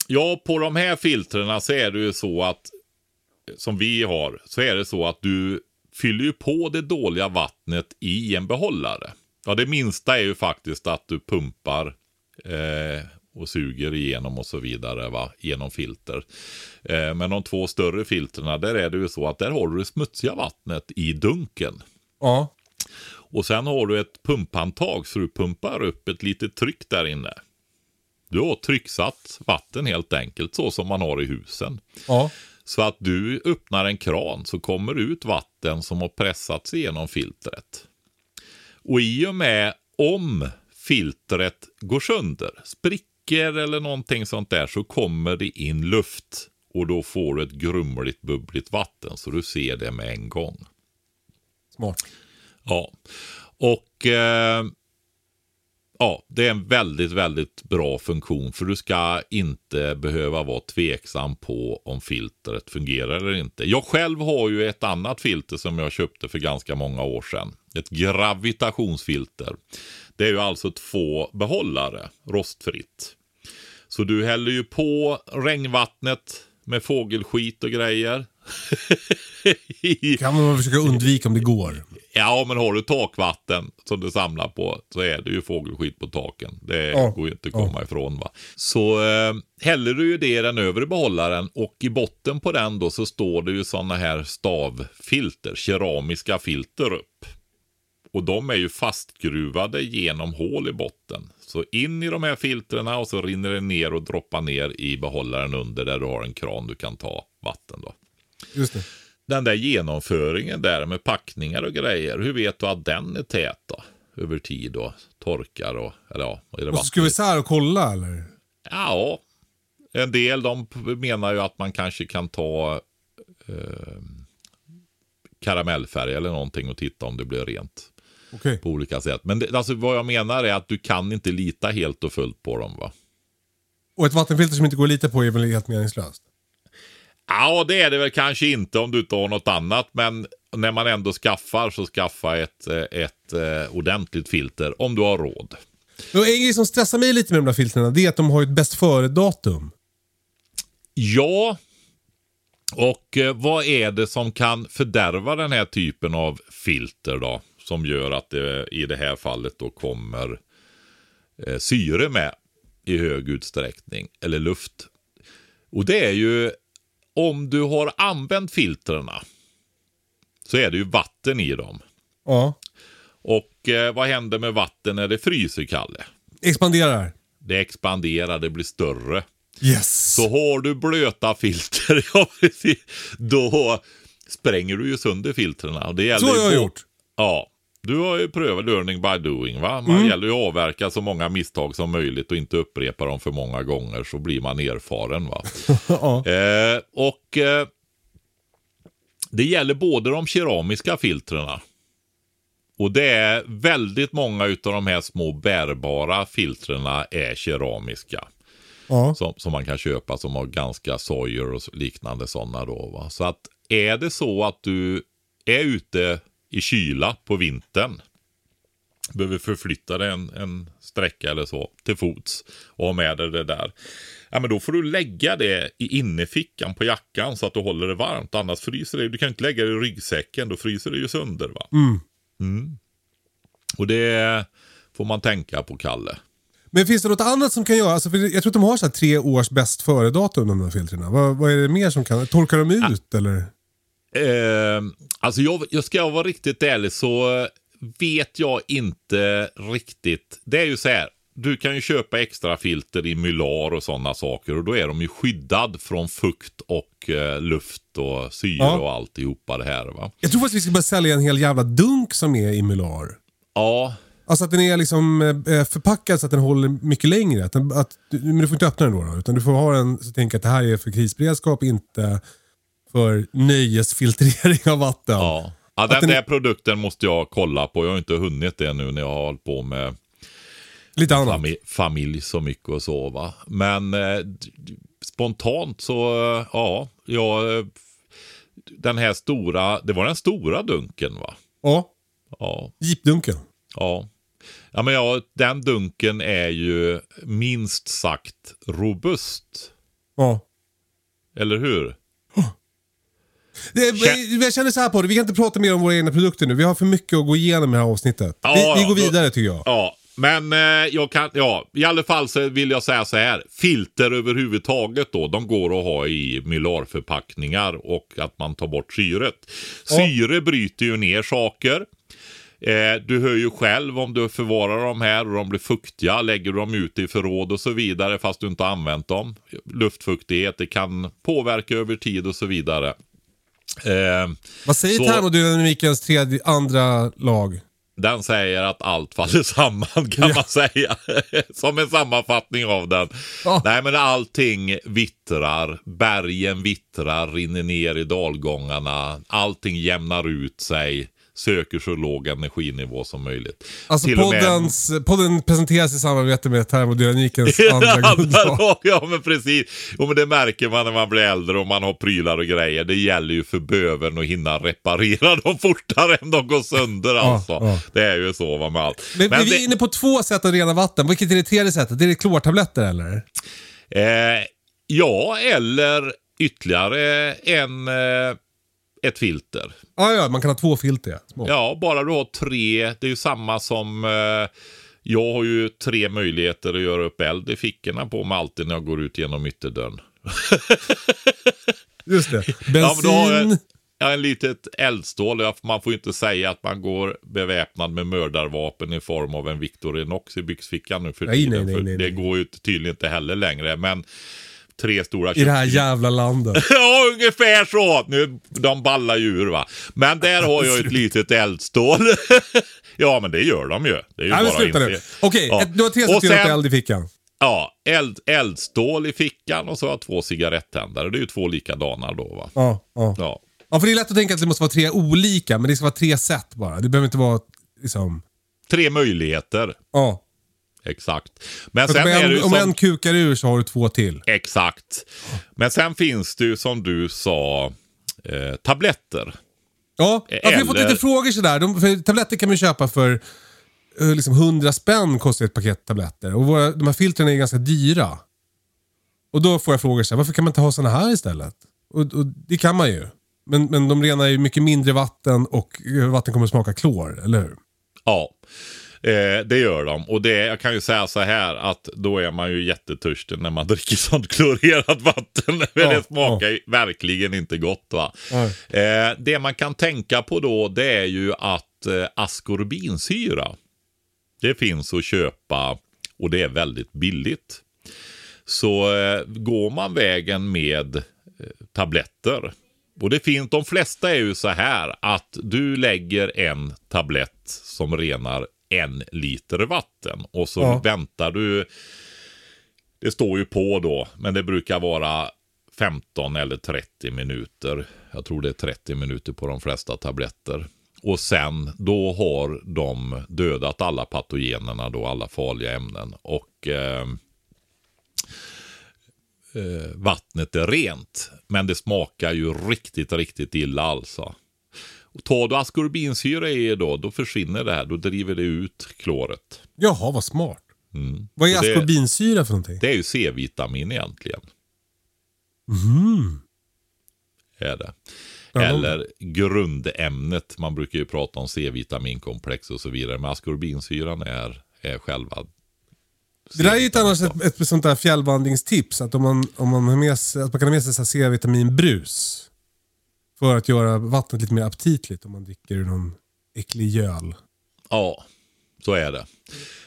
ja, på de här filtrerna så är det ju så att som vi har så är det så att du fyller ju på det dåliga vattnet i en behållare. Ja, det minsta är ju faktiskt att du pumpar eh, och suger igenom och så vidare va, genom filter. Eh, men de två större filterna, där är det ju så att där har du det smutsiga vattnet i dunken. Ja. Och sen har du ett pumphandtag så du pumpar upp ett litet tryck där inne. Du har trycksatt vatten helt enkelt så som man har i husen. Ja. Så att du öppnar en kran så kommer ut vatten som har pressats igenom filtret. Och i och med om filtret går sönder, spricker eller någonting sånt där så kommer det in luft och då får du ett grumligt bubbligt vatten så du ser det med en gång. Smart. Ja, och eh, ja, det är en väldigt, väldigt bra funktion för du ska inte behöva vara tveksam på om filtret fungerar eller inte. Jag själv har ju ett annat filter som jag köpte för ganska många år sedan. Ett gravitationsfilter. Det är ju alltså två behållare, rostfritt. Så du häller ju på regnvattnet med fågelskit och grejer. kan man försöka undvika om det går. Ja, men har du takvatten som du samlar på så är det ju fågelskit på taken. Det Ja. går ju inte att komma ifrån. va. Så eh, häller du ju det i den övre behållaren och i botten på den då så står det ju sådana här stavfilter, keramiska filter upp. Och de är ju fastgruvade genom hål i botten. Så in i de här filtrerna och så rinner det ner och droppar ner i behållaren under där du har en kran du kan ta vatten då. Just det. Den där genomföringen där med packningar och grejer, hur vet du att den är tät då? Över tid och torkar och, eller ja, är det Och så ska vi vatten? isär och kolla eller? Ja, en del de menar ju att man kanske kan ta eh, karamellfärg eller någonting och titta om det blir rent Okej. på olika sätt. Men det, alltså, vad jag menar är att du kan inte lita helt och fullt på dem va? Och ett vattenfilter som inte går att lita på är väl helt meningslöst? Ja, det är det väl kanske inte om du inte har något annat. Men när man ändå skaffar så skaffa ett, eh, ett eh, ordentligt filter om du har råd. Och en grej som stressar mig lite med de där filtrerna det är att de har ett bäst före-datum. Ja, och eh, vad är det som kan fördärva den här typen av filter då? Som gör att det i det här fallet då kommer eh, syre med i hög utsträckning, eller luft. Och det är ju om du har använt filtrerna så är det ju vatten i dem. Ja. Och eh, vad händer med vatten när det fryser, Kalle? Expanderar. Det expanderar, det blir större. Yes. Så har du blöta filter, då spränger du ju sönder filtrerna. Och det gäller Så har jag gjort. Ja. Du har ju prövat learning by doing va? Man gäller ju att avverka så många misstag som möjligt och inte upprepa dem för många gånger så blir man erfaren va. ja. eh, och eh, det gäller både de keramiska filtrerna och det är väldigt många utav de här små bärbara filtrerna är keramiska ja. som, som man kan köpa som har ganska sojer och liknande sådana då. Va? Så att är det så att du är ute i kyla på vintern, behöver förflytta dig en, en sträcka eller så till fots och ha med dig det där. Ja, men då får du lägga det i innerfickan på jackan så att du håller det varmt. Annars fryser det. Du kan inte lägga det i ryggsäcken, då fryser det ju sönder. va. Mm. Och det får man tänka på, Kalle. Men finns det något annat som kan göra? Alltså, jag tror att de har så tre års bäst före-datum de här filtrerna. Vad, vad är det mer som kan... Torkar de ut eller? Eh, alltså jag, jag ska vara riktigt ärlig så vet jag inte riktigt. Det är ju så här. Du kan ju köpa extra filter i mylar och sådana saker och då är de ju skyddad från fukt och eh, luft och syre Ja. och alltihopa det här va. Jag tror faktiskt vi ska börja sälja en hel jävla dunk som är i Mylar. Ja, Alltså att den är liksom eh, förpackad så att den håller mycket längre. Att den, att, men du får inte öppna den då, då utan du får ha den så tänka att det här är för krisberedskap, inte för nöjesfiltrering av vatten. ja. ja den, den- där produkten måste jag kolla på. Jag har inte hunnit det nu när jag har hållit på med Lite annat. familj, familj så mycket och så va. Men eh, spontant så, eh, ja, ja, eh, den här stora, det var den stora dunken va? Ja, Ja, jeepdunken. ja. Ja men ja, den dunken är ju minst sagt robust. Ja. Eller hur? Det, jag känner så här på det, vi kan inte prata mer om våra egna produkter nu. Vi har för mycket att gå igenom i det här avsnittet. Ja, vi, vi ja, går då- vidare tycker jag. Ja, men eh, jag kan, ja, i alla fall så vill jag säga så här. Filter överhuvudtaget då, de går att ha i mylarförpackningar och att man tar bort syret. Syre bryter ju ner saker. Eh, du hör ju själv om du förvarar dem här och de blir fuktiga. Lägger du dem ute i förråd och så vidare fast du inte har använt dem. Luftfuktighet, det kan påverka över tid och så vidare. Eh, Vad säger Så- termodynamikens tredje, andra lag? Den säger att allt faller samman kan man säga. Som en sammanfattning av den. Ja. Nej men allting vittrar. Bergen vittrar, rinner ner i dalgångarna. Allting jämnar ut sig. Söker så låg energinivå som möjligt. Alltså Till och med- poddens, podden presenteras i samarbete med termodynamikens andra Andra lag, ja men precis. Jo men det märker man när man blir äldre och man har prylar och grejer. Det gäller ju för bövern att hinna reparera dem fortare än de går sönder alltså. ja. Det är ju så va med allt. Men, Men vi det- är inne på två sätt att rena vatten. Vilket är det tredje sättet? Är det klortabletter eller? Eh, ja, eller ytterligare en, eh, ett filter. Ja, ja, man kan ha två filter. ja. Små. Ja, bara du har tre. Det är ju samma som... Eh, jag har ju tre möjligheter att göra upp eld i fickorna på mig alltid när jag går ut genom ytterdörren. Just det. Ja, men Bensin. då har jag, en litet eldstål. Man får ju inte säga att man går beväpnad med mördarvapen i form av en Victorinox i byxfickan nu för Nej, tiden. nej, nej, för nej, det nej. går ju tydligen inte heller längre. Men tre stora I det här jävla landet. Ja, ungefär så. Nu, de ballar ju ur va. Men där har jag ett litet eldstål. ja, men det gör de ju. Det är ju Nej, bara sluta nu. Okej, Ja. du har tre sen- eld i fickan. Ja, eld, eldstål i fickan och så har jag två cigarettändare. Det är ju två likadana då va. Ja, ja. Ja. ja, för det är lätt att tänka att det måste vara tre olika, men det ska vara tre sätt bara. Det behöver inte vara liksom... Tre möjligheter. Ja. Exakt. Men sen om, är det ju en, om som... en kukar ur så har du två till. Exakt. Men sen finns det ju som du sa eh, tabletter. Ja, ja för jag har fått Eller- lite frågor sådär. De, för tabletter kan man köpa för eh, liksom 100 spänn kostar ett paket tabletter. Och våra, de här filtren är ganska dyra. Och då får jag frågor så här, varför kan man inte ha såna här istället? Och, och det kan man ju. Men, men de renar ju mycket mindre vatten och eh, vatten kommer att smaka klor, eller hur? Ja, eh, det gör de. Och det, jag kan ju säga så här att då är man ju jättetörstig när man dricker sånt klorerat vatten. Ja, det smakar ju verkligen inte gott. va. Eh, det man kan tänka på då det är ju att eh, askorbinsyra det finns att köpa och det är väldigt billigt. Så eh, går man vägen med eh, tabletter. Och det finns, de flesta är ju så här att du lägger en tablett som renar en liter vatten. Och så Ja. väntar du. Det står ju på då, men det brukar vara 15 eller 30 minuter. Jag tror det är 30 minuter på de flesta tabletter. Och sen då har de dödat alla patogenerna då, alla farliga ämnen. Och eh, eh, vattnet är rent. Men det smakar ju riktigt, riktigt illa alltså. Och tar du askorbinsyra i då, då försvinner det här. Då driver det ut kloret. Jaha, vad smart. Mm. Vad är det- askorbinsyra för någonting? Det är ju C-vitamin egentligen. Mm. Är det. Eller grundämnet. Man brukar ju prata om C-vitaminkomplex och så vidare. Men askorbinsyran är, är själva Det där är ju ett annars ett, ett sånt där fjällvandringstips. Att om man, om man, har med sig, att man kan ha med sig C-vitaminbrus. För att göra vattnet lite mer aptitligt om man dricker någon äcklig göl. Ja, så är det.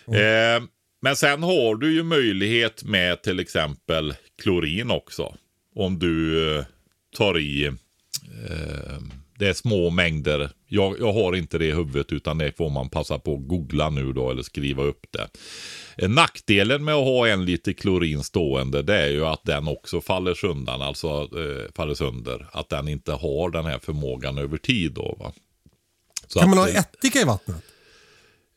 Eh, men sen har du ju möjlighet med till exempel klorin också. Om du eh, tar i, eh, det är små mängder. Jag, jag har inte det i huvudet utan det får man passa på att googla nu då eller skriva upp det. Eh, nackdelen med att ha en liter klorin stående det är ju att den också faller söndan, alltså eh, faller sönder. Att den inte har den här förmågan över tid då va. Så Kan man ha ättika i vattnet?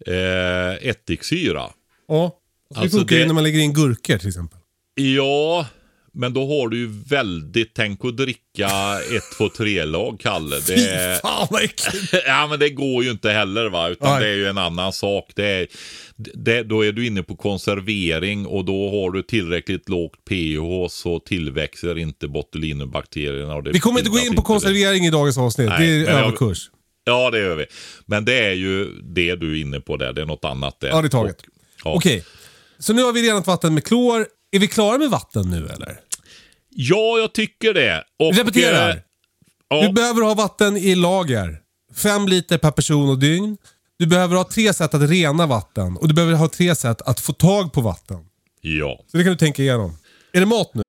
eh, ättiksyra. Ja. Det Alltså funkar ju det- när man lägger in gurkor till exempel. Ja, men då har du ju väldigt, tänk att dricka ett, två, tre lag Kalle. Det, Fy fan vad äckligt. ja men det går ju inte heller va, utan Nej. det är ju en annan sak. Det är, det, då är du inne på konservering och då har du tillräckligt lågt pH så tillväxer inte det Vi kommer inte gå in på konservering i dagens avsnitt. Nej, det är överkurs. Ja, det gör vi. Men det är ju det du är inne på där. Det är något annat där. Ja, det är taget. Och- ja. Okej. Så nu har vi renat vatten med klor. Är vi klara med vatten nu eller? Ja, jag tycker det. Och, repeterar. eh, ja, Du behöver ha vatten i lager. Fem liter per person och dygn. Du behöver ha tre sätt att rena vatten och du behöver ha tre sätt att få tag på vatten. ja. Så det kan du tänka igenom. Är det mat nu?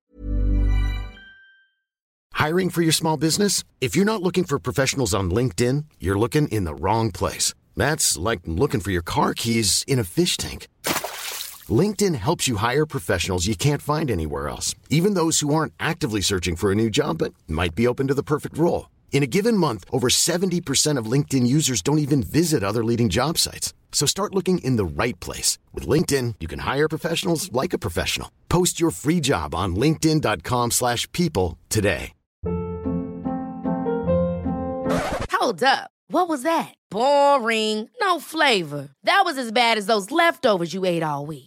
Hiring for your small business? If you're not looking for professionals on LinkedIn, you're looking in the wrong place. That's like looking for your car keys in a fish tank. LinkedIn helps you hire professionals you can't find anywhere else, even those who aren't actively searching for a new job but might be open to the perfect role. In a given month, over 70% of LinkedIn users don't even visit other leading job sites. So start looking in the right place. With LinkedIn, you can hire professionals like a professional. Post your free job on linkedin.com/people slash people today. Hold up. What was that? Boring. No flavor. That was as bad as those leftovers you ate all week.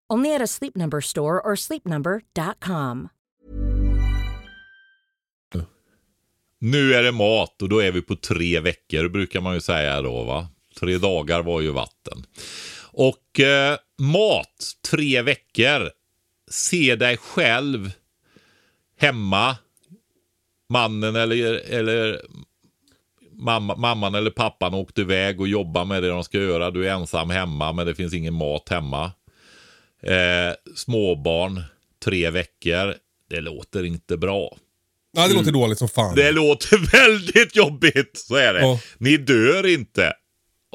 Only at a Sleep Number store or sleepnumber.com. Nu är det mat och då är vi på tre veckor brukar man ju säga då va. Tre dagar var ju vatten. Och eh, mat, tre veckor. Se dig själv hemma. Mannen eller, eller mamma, mamman eller pappan åkte iväg och jobbar med det de ska göra. Du är ensam hemma men det finns ingen mat hemma. Eh, småbarn, tre veckor. Det låter inte bra. Ja, det låter dåligt som fan. Det låter väldigt jobbigt, så är det. Ja. Ni dör inte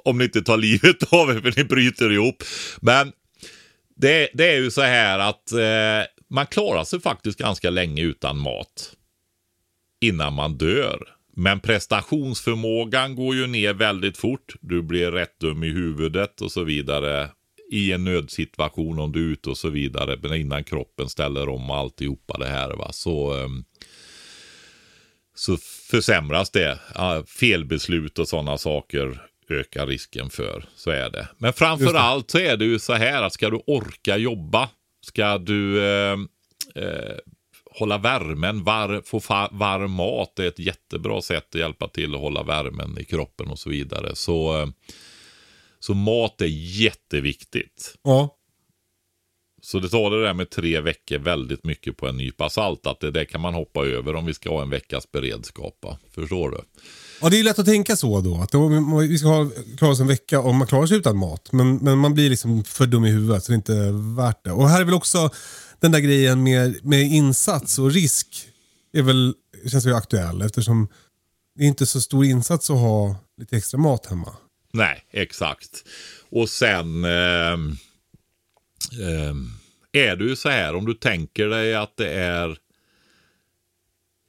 om ni inte tar livet av er för ni bryter ihop. Men det, det är ju så här att eh, man klarar sig faktiskt ganska länge utan mat innan man dör. Men prestationsförmågan går ju ner väldigt fort. Du blir rätt dum i huvudet och så vidare. I en nödsituation om du är ute och så vidare. Men innan kroppen ställer om alltihopa det här va. Så, ehm, så försämras det. Felbeslut och sådana saker ökar risken för. Så är det. Men framför allt så är det ju så här att ska du orka jobba, ska du eh, eh, hålla värmen, var, få varm mat, är ett jättebra sätt att hjälpa till att hålla värmen i kroppen och så vidare. Så, eh, så mat är jätteviktigt. Ja. Så det tar det där med tre veckor väldigt mycket på en nypa salt. Att det där kan man hoppa över om vi ska ha en veckas beredskap. va? Förstår du? ja, det är lätt att tänka så då. Att vi ska ha, klara oss en vecka om man klarar sig utan mat. Men, men man blir liksom för dum i huvudet så det är inte värt det. Och här är väl också den där grejen med, med insats och risk. Är väl, känns ju aktuell eftersom det är inte så stor insats att ha lite extra mat hemma. Nej, exakt. Och sen ehm, ehm, är det ju så här om du tänker dig att det är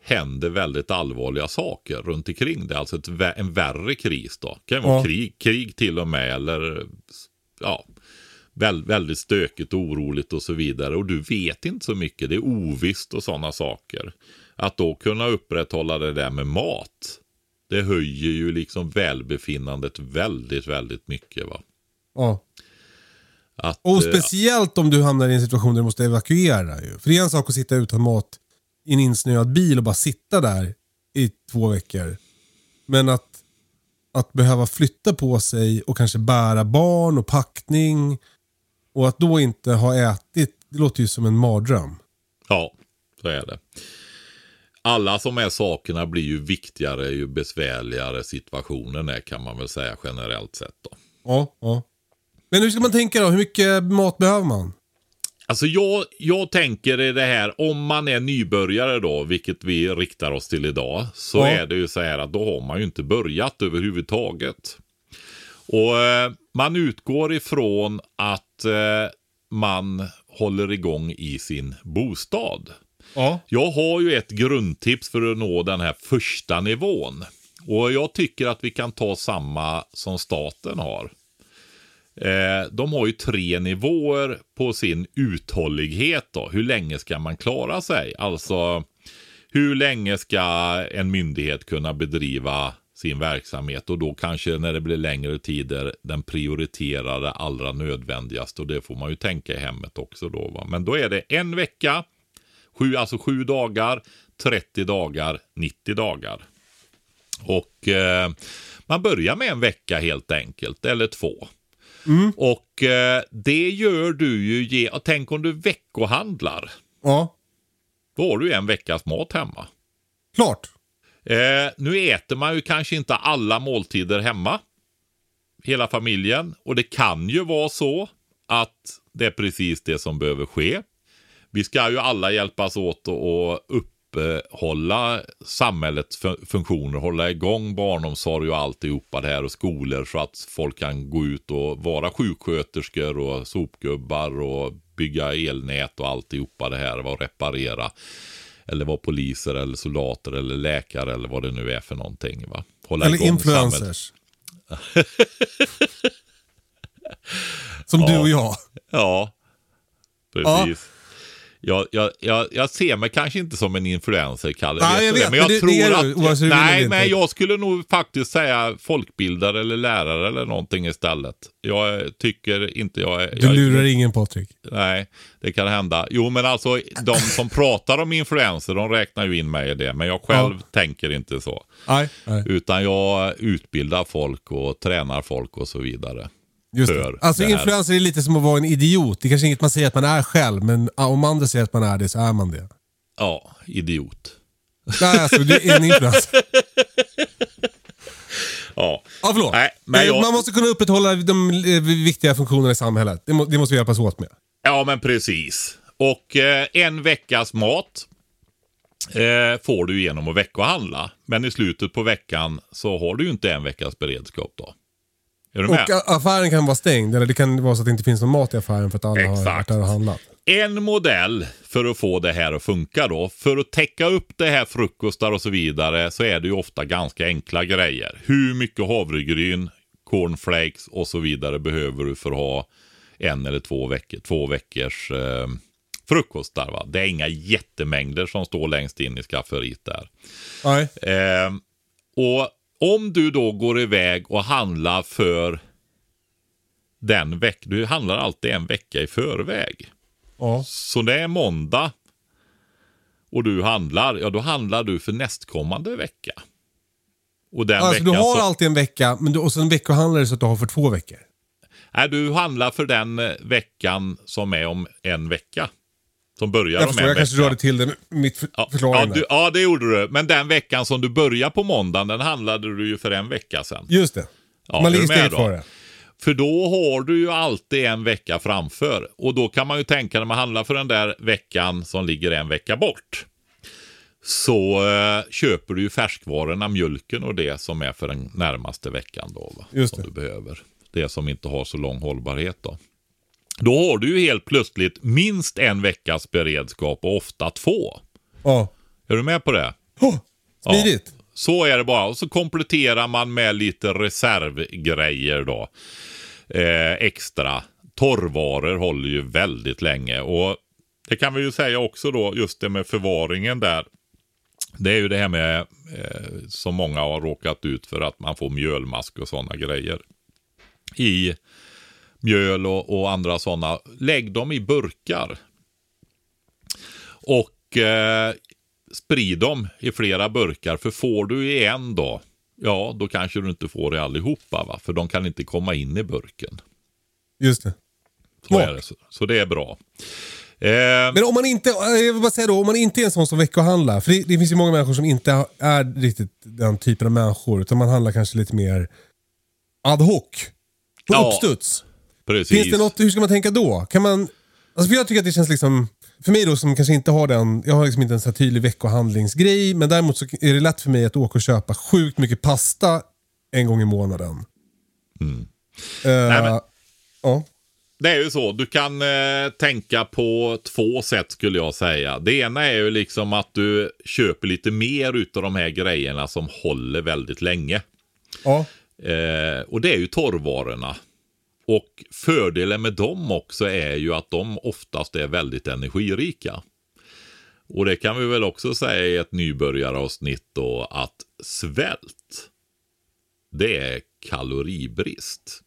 händer väldigt allvarliga saker runt omkring det. Alltså ett, en värre kris då. Det kan vara Ja. krig, krig till och med eller ja, väl, väldigt stökigt och oroligt och så vidare. Och du vet inte så mycket. Det är ovisst och sådana saker. Att då kunna upprätthålla det där med mat. Det höjer ju liksom välbefinnandet väldigt, väldigt mycket. va. Ja. Att, Och eh, speciellt om du hamnar i en situation där du måste evakuera. Ju. För det är en sak att sitta utan mat i en insnöad bil och bara sitta där i två veckor. Men att, att behöva flytta på sig och kanske bära barn och packning och att då inte ha ätit, det låter ju som en mardröm. Ja, så är det. Alla som är sakerna blir ju viktigare ju besvärligare situationen är kan man väl säga generellt sett då. Ja, ja. Men hur ska man tänka då? Hur mycket mat behöver man? Alltså jag, jag tänker i det här, om man är nybörjare då, vilket vi riktar oss till idag, så Ja. är det ju så här att då har man ju inte börjat överhuvudtaget. Och eh, man utgår ifrån att eh, man håller igång i sin bostad. Ja. Jag har ju ett grundtips för att nå den här första nivån. Och jag tycker att vi kan ta samma som staten har. Eh, de har ju tre nivåer på sin uthållighet. Då. Hur länge ska man klara sig? Alltså, hur länge ska en myndighet kunna bedriva sin verksamhet och då kanske när det blir längre tider den prioriterade allra nödvändigaste och det får man ju tänka i hemmet också då. Va? Men då är det en vecka, sju, alltså sju dagar, 30 dagar, 90 dagar. Och eh, man börjar med en vecka helt enkelt, eller två. Och eh, det gör du ju, ge, tänk om du veckohandlar. Ja. Då har du ju en veckas mat hemma. Klart. Eh, nu äter man ju kanske inte alla måltider hemma. Hela familjen. Och det kan ju vara så att det är precis det som behöver ske. Vi ska ju alla hjälpas åt att uppehålla samhällets fu- funktioner, hålla igång barnomsorg och alltihopa det här och skolor så att folk kan gå ut och vara sjuksköterskor och sopgubbar och bygga elnät och alltihopa det här och reparera. Eller vara poliser eller soldater eller läkare eller vad det nu är för någonting. Va? Hålla Eller igång influencers. Som du och jag. Ja, precis. Jag, jag, jag, jag ser mig kanske inte som en influencer, Kalle. Nej, jag vet, men jag det- tror det är du, att... nej, men jag skulle nog faktiskt säga folkbildare eller lärare eller någonting istället. Jag tycker inte jag är... Du lurar ingen Patrik. Nej, det kan hända. Jo, men alltså de som pratar om influencer, de räknar ju in mig i det. Men jag själv tänker inte så. Nej. Nej. Utan jag utbildar folk och tränar folk och så vidare. Just det. Alltså det influencer är lite som att vara en idiot. Det är kanske inget man säger att man är själv, men om andra säger att man är det så är man det. Ja, idiot. Nej, alltså du är en influencer. Ja. Ja, förlåt. Nej, men Eh, jag- Man måste kunna upprätthålla de eh, viktiga funktionerna i samhället. Det, må, det måste vi hjälpas åt med. Ja, men precis. Och eh, en veckas mat eh, får du genom att veckohandla. Men i slutet på veckan så har du ju inte en veckas beredskap då. Är du med? Och affären kan vara stängd, eller det kan vara så att det inte finns någon mat i affären för att alla har varit Exakt. där och handlat. En modell för att få det här att funka då. För att täcka upp det här frukostar och så vidare så är det ju ofta ganska enkla grejer. Hur mycket havregryn, cornflakes och så vidare behöver du för att ha en eller två, veckor, två veckors eh, frukostar. Va? Det är inga jättemängder som står längst in i skafferiet där. Nej. Eh, och om du då går iväg och handlar för den veckan, du handlar alltid en vecka i förväg. Ja. Så det är måndag och du handlar, ja då handlar du för nästkommande vecka. Och den Alltså du har så, alltid en vecka, men du, och sen veckohandlar det så att du har för två veckor. nej, du handlar för den eh, veckan som är om en vecka. Som börjar Jag om förstår, en jag vecka. kanske rörde till det mitt för, Ja, ja, du, ja, det gjorde du. Men den veckan som du börjar på måndagen, den handlade du ju för en vecka sedan. Just det. Ja, Man ligger steget före. För då har du ju alltid en vecka framför. Och då kan man ju tänka när man handlar för den där veckan som ligger en vecka bort. Så eh, köper du ju färskvarorna, mjölken och det som är för den närmaste veckan då. Va? Just som det. du behöver. Det som inte har så lång hållbarhet då. Då har du ju helt plötsligt minst en veckas beredskap och ofta två. Ja. Är du med på det? Oh, smidigt. Så är det bara. Och så kompletterar man med lite reservgrejer då. Eh, extra. Torrvaror håller ju väldigt länge. Och det kan vi ju säga också då, just det med förvaringen där. Det är ju det här med, eh, som många har råkat ut för, att man får mjölmask och sådana grejer. I mjöl och, och andra sådana. Lägg dem i burkar. Och eh, sprid dem i flera burkar. För får du i en dag, ja då kanske du inte får i allihopa. Va? För de kan inte komma in i burken. Just det. Så, är det, så, så det är bra. Eh, Men om man inte, jag vill bara säga då, om man inte är en sån som veckohandlar. För det, det finns ju många människor som inte är riktigt den typen av människor. Utan man handlar kanske lite mer ad hoc. På Ja, uppstuds. Precis. Finns det något, hur ska man tänka då? Kan man, alltså för jag tycker att det känns liksom, för mig då som kanske inte har den, jag har liksom inte en så här tydlig veckohandlingsgrej. Men däremot så är det lätt för mig att åka och köpa sjukt mycket pasta en gång i månaden. Mm. Nej, men- Ja. Det är ju så. Du kan eh, tänka på två sätt skulle jag säga. Det ena är ju liksom att du köper lite mer utav de här grejerna som håller väldigt länge. Ja. Eh, och det är ju torrvarorna. Och fördelen med dem också är ju att de oftast är väldigt energirika. Och det kan vi väl också säga i ett nybörjaravsnitt då att svält, det är kaloribrist.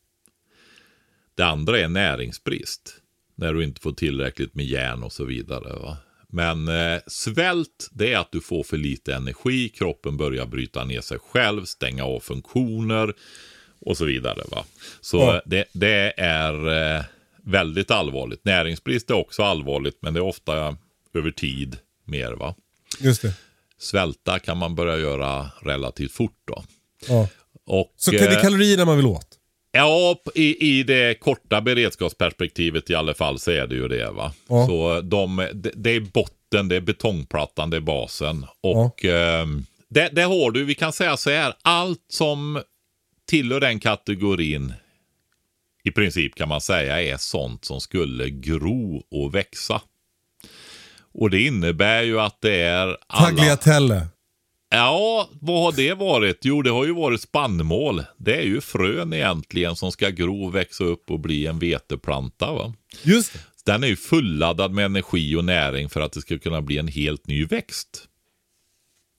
Det andra är näringsbrist. När du inte får tillräckligt med järn och så vidare. Va? Men eh, svält, det är att du får för lite energi, kroppen börjar bryta ner sig själv, stänga av funktioner och så vidare. Va? Så Ja. det, det är eh, väldigt allvarligt. Näringsbrist är också allvarligt, men det är ofta över tid mer. va. Just det. Svälta kan man börja göra relativt fort då. Ja. Och, Så det är eh, kalorierna man vill åt? Ja, i, i det korta beredskapsperspektivet i alla fall så är det ju det. va. Ja. Så de, det, det är botten, det är betongplattan, det är basen. Och ehm, det, det har du, vi kan säga så här, allt som tillhör den kategorin i princip kan man säga är sånt som skulle gro och växa. Och det innebär ju att det är alla... Tagliatelle. Ja, vad har det varit? Jo, det har ju varit spannmål. Det är ju frön egentligen som ska gro, växa upp och bli en veteplanta. Va? Just. Den är ju fulladdad med energi och näring för att det ska kunna bli en helt ny växt.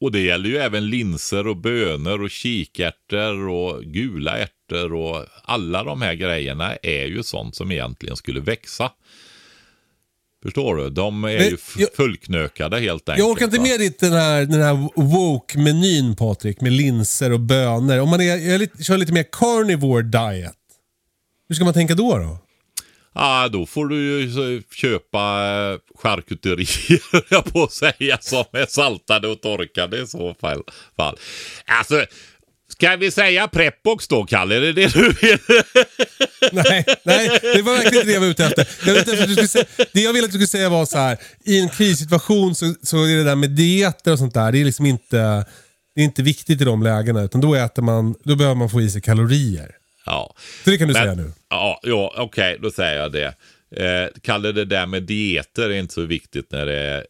Och det gäller ju även linser och bönor och kikärtor och gula ärtor och alla de här grejerna är ju sånt som egentligen skulle växa. Förstår du? De är Men ju jag- fullknökade helt enkelt. Jag orkar inte med ditt, den här, den här woke-menyn Patrik med linser och bönor. Om man är, jag är lite, kör lite mer carnivore diet. Hur ska man tänka då? då? Ja, då får du ju köpa eh, charkuterier, jag på att säga, som är saltade och torkade i så fall. fall. Alltså, ska vi säga prepbox då, Kalle? Är det det du vill? Nej, nej, det var verkligen inte det jag var ute efter. Jag efter att du skulle säga, det jag ville att du skulle säga var så här. I en krissituation så, så är det där med dieter och sånt där, det är liksom inte, det är inte viktigt i de lägena. Utan då äter man, då behöver man få i sig kalorier. Ja. Så det kan du Men- säga nu. Ja, ja okej, då säger jag det. Eh, Kalle, det där med dieter är inte så viktigt när det är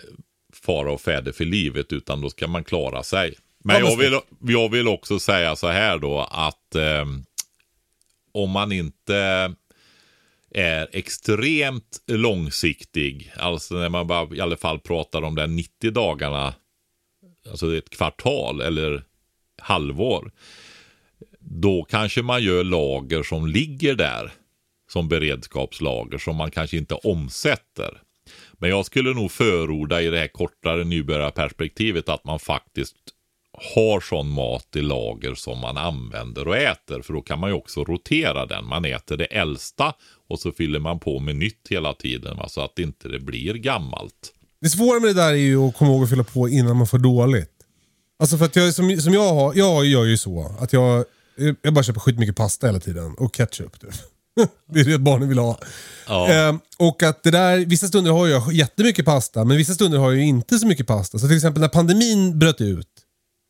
fara och färde för livet, utan då ska man klara sig. Men Ja, men jag, vill, jag vill också säga så här då att eh, om man inte är extremt långsiktig, alltså när man bara i alla fall pratar om de 90 dagarna, alltså ett kvartal eller halvår, då kanske man gör lager som ligger där som beredskapslager som man kanske inte omsätter. Men jag skulle nog förorda i det här kortare nybörjarperspektivet att man faktiskt har sån mat i lager som man använder och äter. För då kan man ju också rotera den. Man äter det äldsta och så fyller man på med nytt hela tiden. Va? Så att inte det blir gammalt. Det svåra med det där är ju att komma ihåg att fylla på innan man får dåligt. Alltså för att jag, som, som jag har, jag gör ju så att jag, jag bara köper skitmycket pasta hela tiden och ketchup. Typ. det är det barnen vill ha. Ja. Ehm, och att det där, vissa stunder har jag jättemycket pasta, men vissa stunder har jag inte så mycket pasta. Så till exempel när pandemin bröt ut,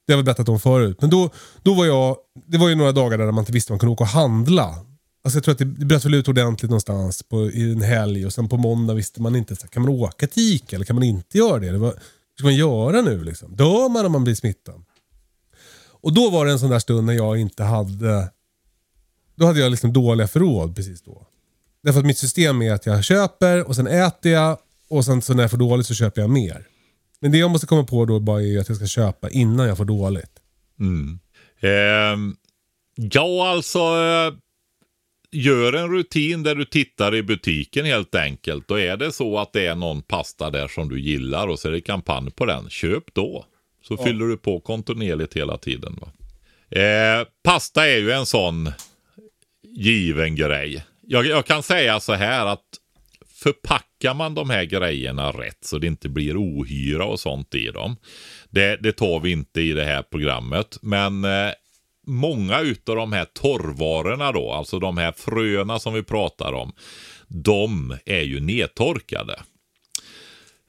det har vi berättat om förut, men då, då var jag, det var ju några dagar där man inte visste om man kunde åka och handla. Alltså jag tror att det, det bröt väl ut ordentligt någonstans på, i en helg och sen på måndag visste man inte, så här, kan man åka till Ica eller kan man inte göra det? det var, hur ska man göra nu liksom? Dör man om man blir smittad? Och då var det en sån där stund när jag inte hade, då hade jag liksom dåliga förråd precis då. Därför att mitt system är att jag köper och sen äter jag och sen så när jag får dåligt så köper jag mer. Men det jag måste komma på då bara är att jag ska köpa innan jag får dåligt. Mm. Ehm, ja, alltså. eh, gör en rutin där du tittar i butiken helt enkelt. Och är det så att det är någon pasta där som du gillar och så är det kampanj på den, köp då. Så fyller du på kontinuerligt hela tiden. Va? Eh, pasta är ju en sån given grej. Jag, jag kan säga så här att förpackar man de här grejerna rätt så det inte blir ohyra och sånt i dem. Det, det tar vi inte i det här programmet. Men eh, många utav de här torrvarorna då, alltså de här fröna som vi pratar om, de är ju nedtorkade.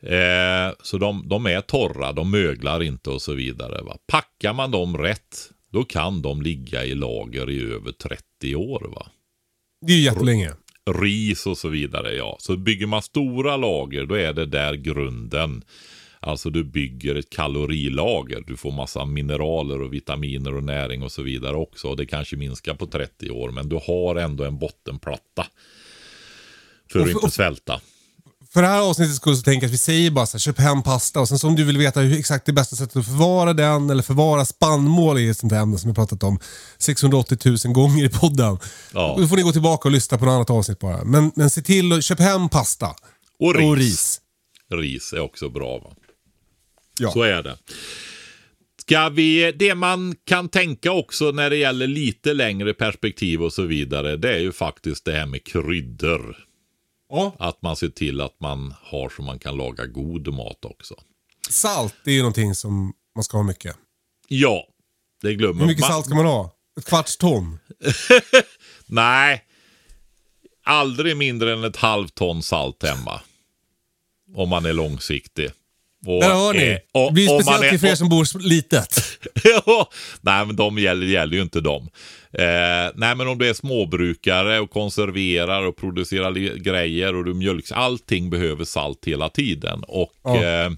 Eh, så de, de, är torra, de möglar inte och så vidare. Va? Packar man dem rätt, då kan de ligga i lager i över 30 år. Va? Det är jättelänge. Ris och så vidare, ja. Så bygger man stora lager, då är det där grunden. Alltså du bygger ett kalorilager. Du får massa mineraler och vitaminer och näring och så vidare också. Och det kanske minskar på 30 år, men du har ändå en bottenplatta. För att inte svälta. För det här avsnittet skulle så tänka att vi säger bara så här, köp hem pasta och sen så om du vill veta hur exakt det bästa sättet att förvara den eller förvara spannmål i ett sånt här ämne som vi pratat om 680 000 gånger i podden. Ja. Då får ni gå tillbaka och lyssna på något annat avsnitt bara. Men, men se till att köpa hem pasta. Och ris. Och ris. Ris är också bra va? Ja. Så är det. Ska vi, det man kan tänka också när det gäller lite längre perspektiv och så vidare, det är ju faktiskt det här med kryddor. Ja. Att man ser till att man har så man kan laga god mat också. Salt det är ju någonting som man ska ha mycket. Ja, det glömmer Hur mycket man. salt ska man ha? Ett kvarts ton? Nej, aldrig mindre än ett halvt ton salt hemma. Om man är långsiktig. Och, Där hör ni. eh, och- det blir man speciellt till för er som bor litet. Ja, nej men de gäller, gäller ju inte dem. Eh, nej men om du är småbrukare och konserverar och producerar grejer och du mjölks, allting behöver salt hela tiden. Och Ja. eh,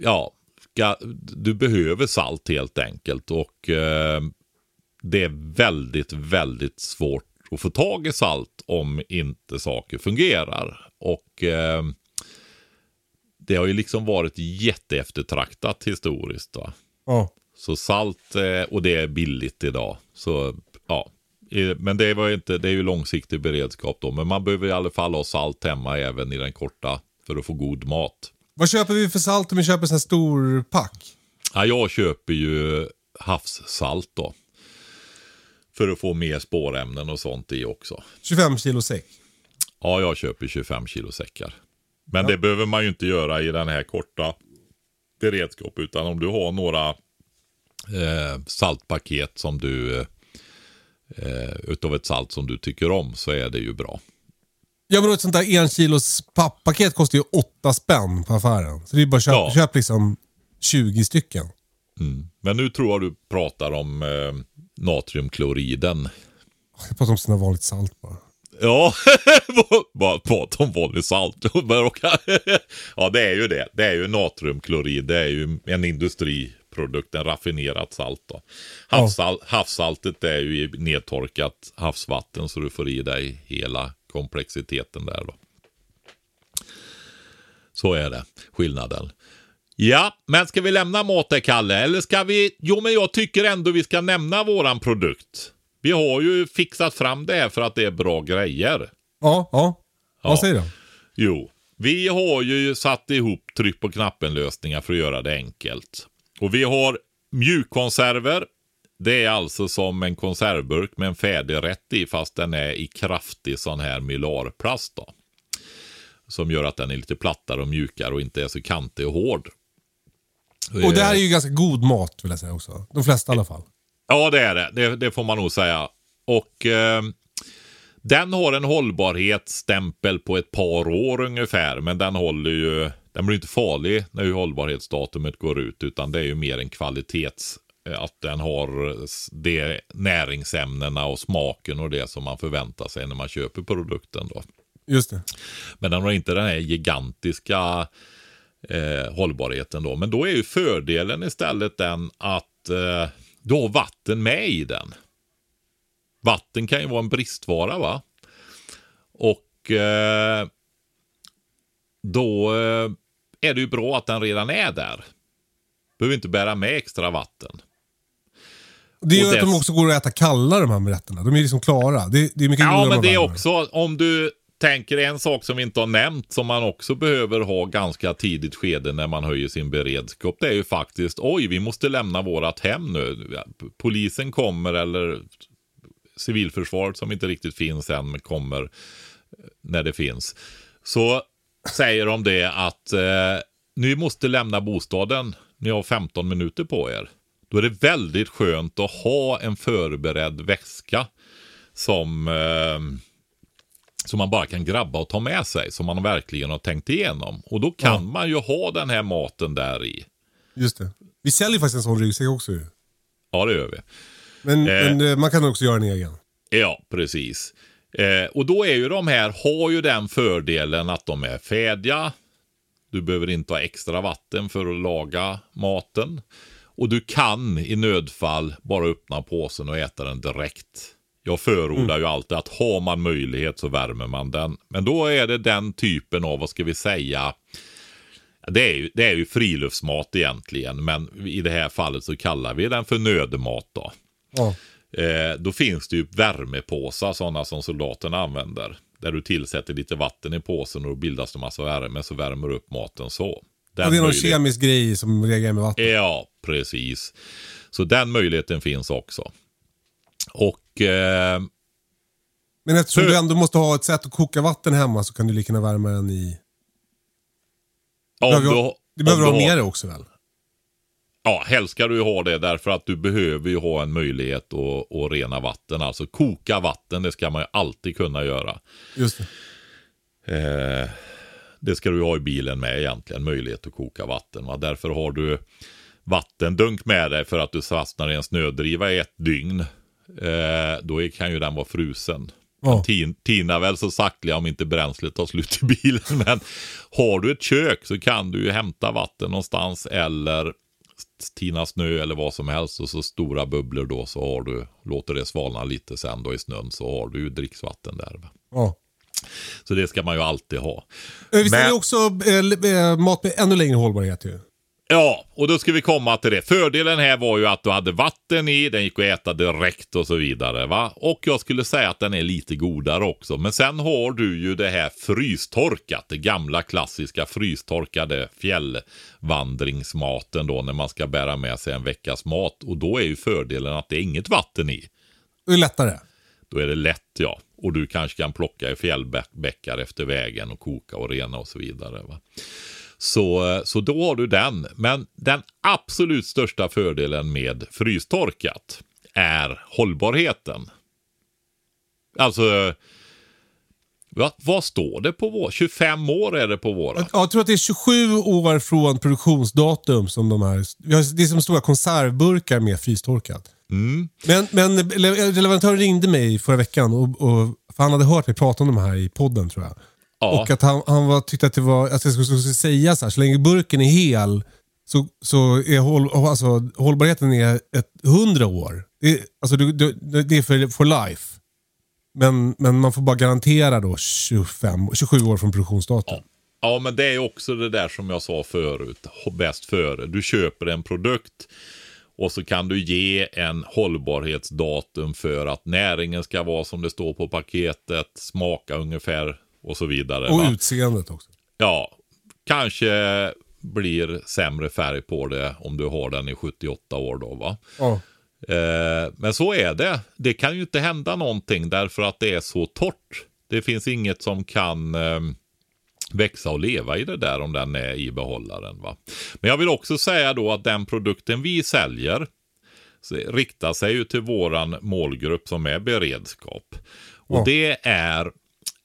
ja, du behöver salt helt enkelt. Och eh, det är väldigt, väldigt svårt att få tag i salt om inte saker fungerar. Och eh, det har ju liksom varit jätteeftertraktat historiskt. Va? Ja. Så salt, eh, och det är billigt idag. Så ja, men det, var inte, det är ju långsiktig beredskap då. Men man behöver i alla fall ha salt hemma även i den korta för att få god mat. Vad köper vi för salt om vi köper en stor pack? Ja, jag köper ju havssalt då. För att få mer spårämnen och sånt i också. 25 kilo säck. Ja, jag köper 25 kilo säckar. Men det behöver man ju inte göra i den här korta beredskap. Utan om du har några eh, saltpaket som du eh, utav ett salt som du tycker om så är det ju bra. Ja men ett sånt där en kilos papppaket kostar ju 8 spänn på affären. Så det är bara köp, Ja. köp liksom 20 stycken. Men nu tror jag du pratar om eh, natriumkloriden. Jag pratar om sådana vanligt salt bara. Ja, bara prata om vanlig salt. ja, det är ju det. Det är ju natriumklorid. Det är ju en industriprodukt, en raffinerat salt. Då. Havssal havssaltet är ju nedtorkat havsvatten så du får i dig hela komplexiteten där då. Så är det, skillnaden. Ja, men ska vi lämna maten Kalle? Eller ska vi? Jo, men jag tycker ändå vi ska nämna våran produkt. Vi har ju fixat fram det här för att det är bra grejer. Ja, ja. Ja. Vad säger du? Jo, vi har ju satt ihop tryck på knappen-lösningar för att göra det enkelt. Och vi har mjukkonserver. Det är alltså som en konservburk med en färdig rätt i fast den är i kraftig sån här mylarplast då. Som gör att den är lite plattare och mjukare och inte är så kantig och hård. Och det här är ju ganska god mat vill jag säga också. De flesta i alla fall. Ja, det är det. Det, det får man nog säga. Och eh, den har en hållbarhetsstämpel på ett par år ungefär. Men den håller ju, den blir inte farlig när hållbarhetsdatumet går ut. Utan det är ju mer en kvalitets, eh, att den har de näringsämnena och smaken och det som man förväntar sig när man köper produkten. Då. Just det. Men den har inte den här gigantiska eh, hållbarheten då. Men då är ju fördelen istället den att eh, du har vatten med i den. Vatten kan ju vara en bristvara va. Och eh, då eh, är det ju bra att den redan är där. Behöver inte bära med extra vatten. Det gör att de också går att äta kalla de här rätterna. De är liksom klara. Det, det är mycket Ja, men det är också om du tänker en sak som vi inte har nämnt som man också behöver ha ganska tidigt skede när man höjer sin beredskap. Det är ju faktiskt oj, vi måste lämna vårat hem nu. Polisen kommer eller civilförsvaret som inte riktigt finns än kommer när det finns. Så säger de det att eh, ni måste lämna bostaden. Ni har 15 minuter på er. Då är det väldigt skönt att ha en förberedd väska som, eh, som man bara kan grabba och ta med sig. Som man verkligen har tänkt igenom. Och då kan Ja. man ju ha den här maten där i. Just det. Vi säljer faktiskt en sån ryggsäck också ju. Ja, det gör vi. Men, Eh. men eh, man kan också göra en egen. Ja, precis. Eh, och då är ju de här, har ju den fördelen att de är färdiga. Du behöver inte ha extra vatten för att laga maten. Och du kan i nödfall bara öppna påsen och äta den direkt. Jag förordar ju alltid att har man möjlighet så värmer man den. Men då är det den typen av, vad ska vi säga, det är, ju, det är ju friluftsmat egentligen, men i det här fallet så kallar vi den för nödmat då. Ja. Eh, då finns det ju värmepåsar, sådana som soldaterna använder. Där du tillsätter lite vatten i påsen och då bildas det massa värme, så värmer du upp maten så. Den det är någon kemisk grej som reagerar med vatten. Ja, precis. Så den möjligheten finns också. Och eh, Men eftersom Hur- du ändå måste ha ett sätt att koka vatten hemma så kan du lika gärna värma den i... om du, ha- Du behöver om ha du har- med det också väl? Ja, helst ska du ju ha det därför att du behöver ju ha en möjlighet att, att rena vatten. Alltså koka vatten, det ska man ju alltid kunna göra. Just det. Eh, det ska du ha i bilen med egentligen, möjlighet att koka vatten. Va? Därför har du vattendunk med dig för att du fastnar i en snödriva i ett dygn. Eh, då kan ju den vara frusen. Ja. Tin, tinar väl så saktliga om inte bränslet tar slut i bilen. Men har du ett kök så kan du ju hämta vatten någonstans eller tina snö eller vad som helst och så stora bubblor då så har du, låter det svalna lite sen då i snön så har du ju dricksvatten där. Ja. Så det ska man ju alltid ha. Eh, Vi säljer Men- också eh, eh, mat med ännu längre hållbarhet ju. Ja, och då ska vi komma till det. Fördelen här var ju att du hade vatten i, den gick att äta direkt och så vidare. va. Och jag skulle säga att den är lite godare också. Men sen har du ju det här frystorkat, det gamla klassiska frystorkade fjällvandringsmaten då när man ska bära med sig en veckas mat. Och då är ju fördelen att det är inget vatten i. Det är lättare. Då är det lätt ja. Och du kanske kan plocka i fjällbäckar efter vägen och koka och rena och så vidare. Va? Så, så då har du den. Men den absolut största fördelen med frystorkat är hållbarheten. Alltså, vad, vad står det på vår? 25 år är det på våra. Ja, Jag tror att det är 27 år från produktionsdatum som de här... Det är som stora konservburkar med frystorkat. Mm. Men, men le- leverantören ringde mig förra veckan och, och för han hade hört mig prata om de här i podden tror jag. Ja. Och att han, han var, tyckte att, det var, att jag skulle, skulle säga så här, så länge burken är hel så, så är håll, alltså, hållbarheten är ett 100 år. Det, är- alltså, du, du, det är för, for life. Men, men man får bara garantera då 25, 27 år från produktionsdatum. Ja, men det är också det där som jag sa förut, bäst före. Du köper en produkt och så kan du ge en hållbarhetsdatum för att näringen ska vara som det står på paketet, smaka ungefär och så vidare. Och va? utseendet också. Ja, kanske blir sämre färg på det om du har den i 78 år då va. Ja. Eh, men så är det. Det kan ju inte hända någonting därför att det är så torrt. Det finns inget som kan eh, växa och leva i det där om den är i behållaren. Va? Men jag vill också säga då att den produkten vi säljer riktar sig ju till våran målgrupp som är beredskap. Och Ja. det är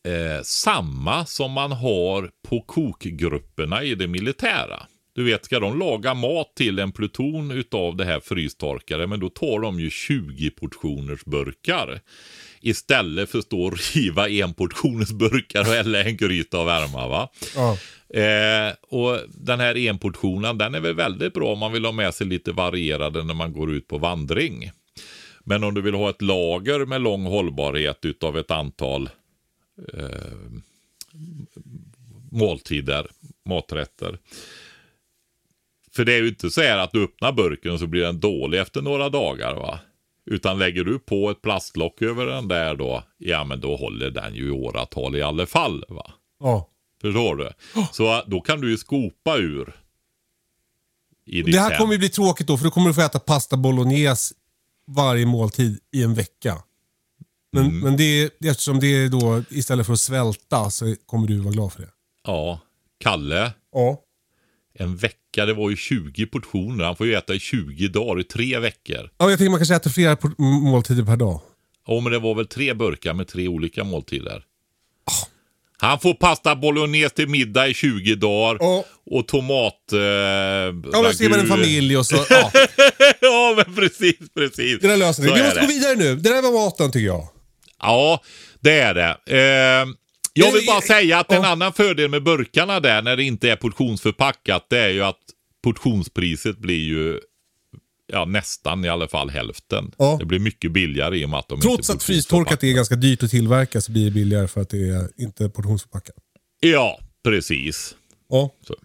eh, samma som man har på kokgrupperna i det militära. Du vet, ska de laga mat till en pluton utav det här frystorkade, men då tar de ju 20 portioners burkar. Istället för att stå och riva en portioners burkar och hälla en gryta och värma. Va? Ja. Eh, och den här enportionen, den är väl väldigt bra om man vill ha med sig lite varierade när man går ut på vandring. Men om du vill ha ett lager med lång hållbarhet utav ett antal eh, måltider, maträtter. För det är ju inte så här att du öppnar burken och så blir den dålig efter några dagar va. Utan lägger du på ett plastlock över den där då, ja men då håller den ju i åratal i alla fall. va. Ja. Förstår du? Så då kan du ju skopa ur. Det här hem. kommer ju bli tråkigt då, för då kommer du få äta pasta bolognese varje måltid i en vecka. Men, Mm. men det, är- eftersom det är då, istället för att svälta, så kommer du vara glad för det. Ja. Kalle, Ja. en vecka, det var ju 20 portioner. Han får ju äta i 20 dagar, i tre veckor. ja jag tänker man kanske äter flera måltider per dag. Ja, men det var väl tre burkar med tre olika måltider. Han får pasta bolognese till middag i 20 dagar. Ja. Och tomat... Eh, Ja, men ser man en familj och så, ja. ja, men precis, precis. Det där löser vi. Så Vi måste gå vidare nu. Det där var maten tycker jag. Ja, det är det. Eh, jag vill bara säga att en annan fördel med burkarna där, när det inte är portionsförpackat, det är ju att portionspriset blir ju ja, nästan i alla fall hälften. Ja. Det blir mycket billigare i och med att de Trots inte är att frystorkat är ganska dyrt att tillverka så blir det billigare för att det är inte portionsförpackat. Ja, precis. Ja. Så.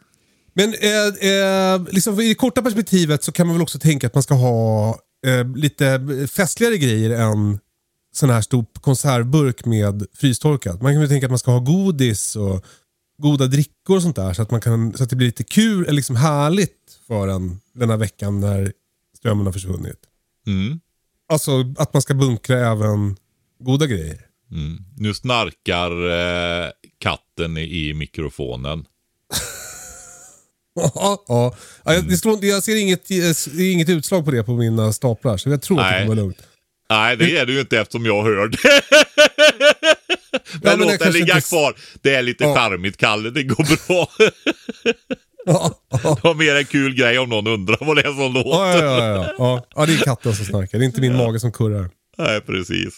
Men eh, eh, liksom i det korta perspektivet så kan man väl också tänka att man ska ha eh, lite festligare grejer än sån här stor konservburk med frystorkat. Man kan väl tänka att man ska ha godis och goda drickor och sånt där så att, man kan, så att det blir lite kul, eller liksom härligt för en den här veckan när strömmen har försvunnit. Mm. Alltså att man ska bunkra även goda grejer. Mm. Nu snarkar eh, katten i, i mikrofonen. Ja, ja. ja jag, det slår, jag ser inget, ser inget utslag på det på mina staplar så jag tror att det Nej. kommer vara lugnt. Nej, det är det ju inte eftersom jag hör det. men låt den ligga inte- kvar. Det är lite Ja. charmigt, Kalle. Det går bra. Ja, ja, Det var mer en kul grej om någon undrar vad det är som låter. ja, ja, ja, ja. ja, det är katten som snarkar. Det är inte min mage som kurrar. Nej, precis.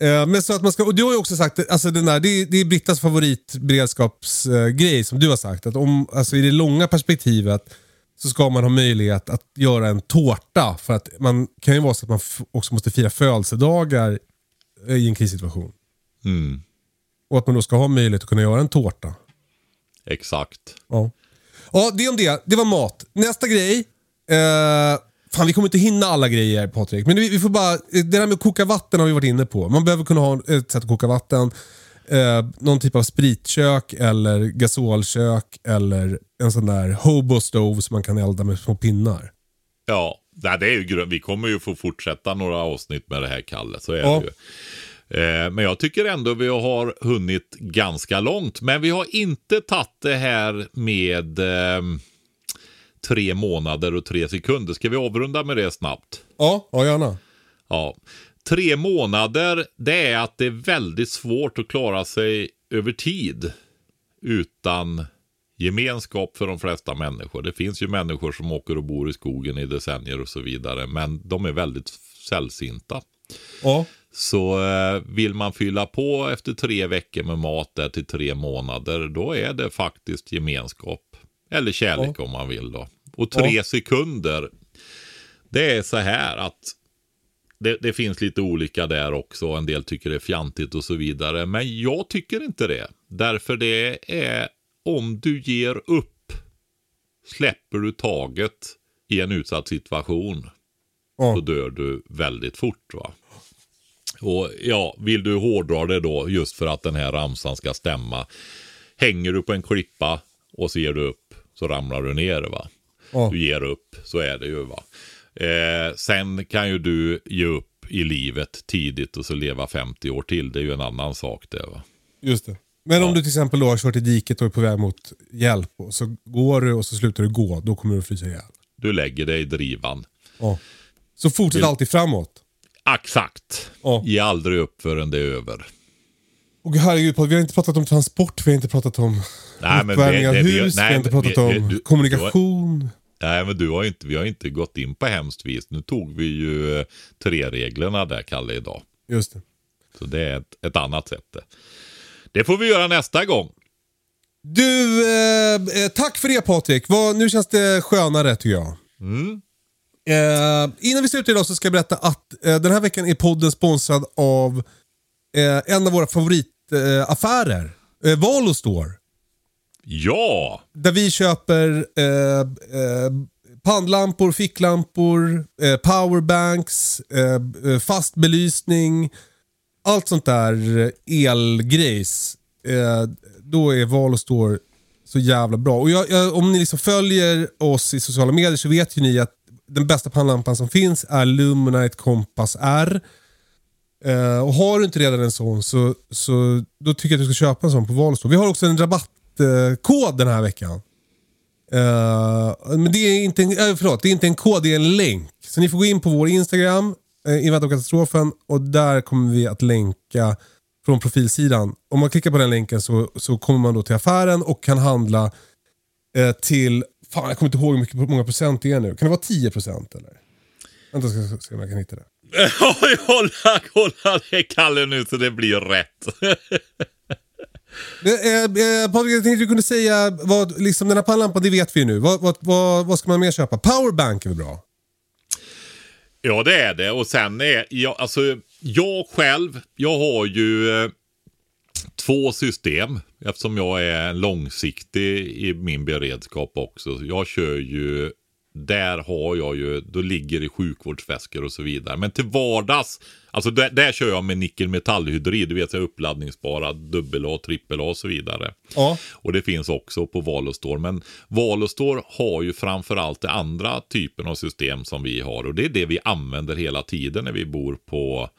Eh, men så att man ska, och du har ju också sagt, alltså den där, det, är- det är Brittas favoritberedskapsgrej eh, som du har sagt. Att om, alltså i det långa perspektivet så ska man ha möjlighet att göra en tårta. För att man kan ju vara så att man också måste fira födelsedagar eh, i en krissituation. Mm, Och att man då ska ha möjlighet att kunna göra en tårta. exakt. Ja. ja, det om det. Det var mat. Nästa grej. Eh, fan, vi kommer inte hinna alla grejer Patrik. Men vi, vi får bara, eh, det där med att koka vatten har vi varit inne på. Man behöver kunna ha ett sätt att koka vatten. Eh, någon typ av spritkök eller gasolkök eller en sån där hobo stove som man kan elda med små pinnar. Ja, det är ju. Vi kommer ju få fortsätta några avsnitt med det här, Kalle. Så är Ja. det ju. Eh, Men jag tycker ändå vi har hunnit ganska långt. Men vi har inte tagit det här med ehm, tre månader och tre sekunder. Ska vi avrunda med det snabbt? Ja, ja gärna. Ja. Tre månader, det är att det är väldigt svårt att klara sig över tid utan gemenskap för de flesta människor. Det finns ju människor som åker och bor i skogen i decennier och så vidare, men de är väldigt sällsynta. Ja. Så eh, vill man fylla på efter tre veckor med mat där till tre månader, då är det faktiskt gemenskap. Eller kärlek om man vill då. Och tre Ja. sekunder, det är så här att det, det finns lite olika där också. En del tycker det är fjantigt och så vidare. Men jag tycker inte det. Därför det är om du ger upp, släpper du taget i en utsatt situation, Ja. då dör du väldigt fort. va. Och ja, vill du hårdra det då just för att den här ramsan ska stämma. Hänger du på en klippa och ser du upp så ramlar du ner va. Ja. Du ger upp, så är det ju va. Eh, sen kan ju du ge upp i livet tidigt och så leva 50 år till. Det är ju en annan sak det va. Just det. Men om du till exempel då har kört i diket och är på väg mot hjälp och så går du och så slutar du gå, då kommer du att frysa ihjäl. Du lägger dig i drivan. Ja. Så fortsätt Vill- alltid framåt. Exakt. Ja. Ge aldrig upp förrän det är över. Och herregud, vi har inte pratat om transport, vi har inte pratat om Nej, uppvärmning av vi- hus, vi har inte pratat vi- om du- kommunikation. Nej, men du har inte, vi har inte gått in på hemskt vis. Nu tog vi ju eh, tre reglerna där, Kalle, idag. Just det. Så det är ett, ett annat sätt. det. Det får vi göra nästa gång. Du, eh, eh, tack för det Patrik. Vad, nu känns det skönare tycker jag. Mm. Eh, innan vi slutar idag så ska jag berätta att eh, den här veckan är podden sponsrad av eh, en av våra favoritaffärer. Eh, affärer. Ja! Där vi köper eh, eh, pannlampor, ficklampor, eh, powerbanks, eh, eh fast belysning. Allt sånt där eh, elgrejs. Eh, då är Val så jävla bra. Och jag, jag, om ni liksom följer oss i sociala medier så vet ju ni att den bästa pannlampan som finns är Luminite Compass R. Eh, och har du inte redan en sån så, så då tycker jag att du ska köpa en sån på Valstore. Vi har också en rabatt rabattkod den här veckan. Uh, men det är, inte en, äh, förlåt, det är inte en kod, det är en länk. Så ni får gå in på vår Instagram, eh, uh, Invänta katastrofen och där kommer vi att länka från profilsidan. Om man klickar på den länken så, så kommer man då till affären och kan handla eh, till, fan jag kommer inte ihåg hur mycket, många procent det är nu. Kan det vara 10 procent eller? Vänta ska se om jag kan hitta det. Kolla hålla, hålla det Kalle nu så det blir rätt. Eh, eh, Patrik, jag tänkte du kunde säga, vad, liksom, den här pannlampan, det vet vi ju nu. Vad, vad, vad, vad ska man mer köpa? Powerbank är väl bra? Ja, det är det. Och sen är jag, alltså, jag själv, jag har ju eh, två system eftersom jag är långsiktig i min beredskap också. Jag kör ju där har jag ju, då ligger det sjukvårdsväskor och så vidare. Men till vardags, alltså där, där kör jag med nickelmetallhydrid, du vet jag uppladdningsbara dubbel A, trippel A och så vidare. Ja. Och det finns också på Valostor. Men Valostor har ju framförallt det andra typen av system som vi har. Och det är det vi använder hela tiden när vi bor på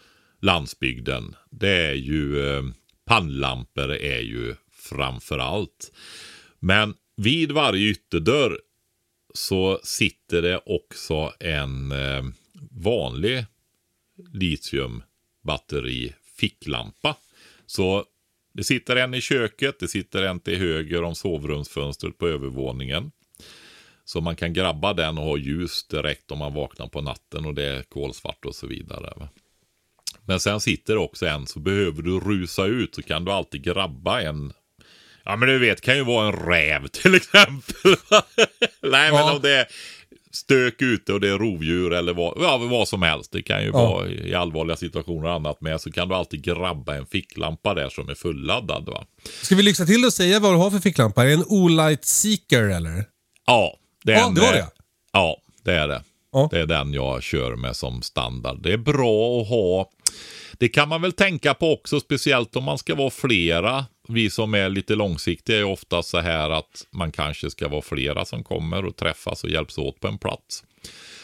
landsbygden. Det är ju eh, pannlampor är ju framförallt. Men vid varje ytterdörr så sitter det också en eh, vanlig litiumbatteri ficklampa. Så det sitter en i köket, det sitter en till höger om sovrumsfönstret på övervåningen. Så man kan grabba den och ha ljus direkt om man vaknar på natten och det är kolsvart och så vidare. Men sen sitter det också en, så behöver du rusa ut så kan du alltid grabba en. Ja men du vet, kan ju vara en räv till exempel. Nej men Ja. om det är stök ute och det är rovdjur eller vad, ja, vad som helst. Det kan ju Ja. vara i allvarliga situationer och annat med. Så kan du alltid grabba en ficklampa där som är fulladdad va. Ska vi lyxa till och säga vad du har för ficklampa? Är det en O-Light Seeker eller? Ja, det är Ja, en, det var eh, det. Ja, det är det. Ja. Det är den jag kör med som standard. Det är bra att ha. Det kan man väl tänka på också, speciellt om man ska vara flera. Vi som är lite långsiktiga är ofta så här att man kanske ska vara flera som kommer och träffas och hjälps åt på en plats.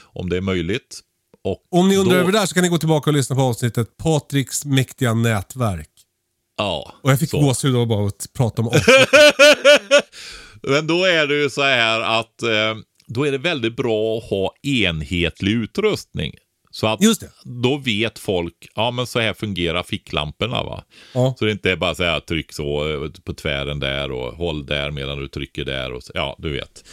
Om det är möjligt. Och Om ni undrar då- över det där så kan ni gå tillbaka och lyssna på avsnittet Patriks mäktiga nätverk. Ja, Och jag fick gåshud av att bara att prata om. Men då är det ju så här att eh, då är det väldigt bra att ha enhetlig utrustning. Så att Just det. då vet folk, ja men så här fungerar ficklamporna va. Ja. Så det inte är bara så här, tryck så eh, på tvären där och håll där medan du trycker där och så, ja du vet.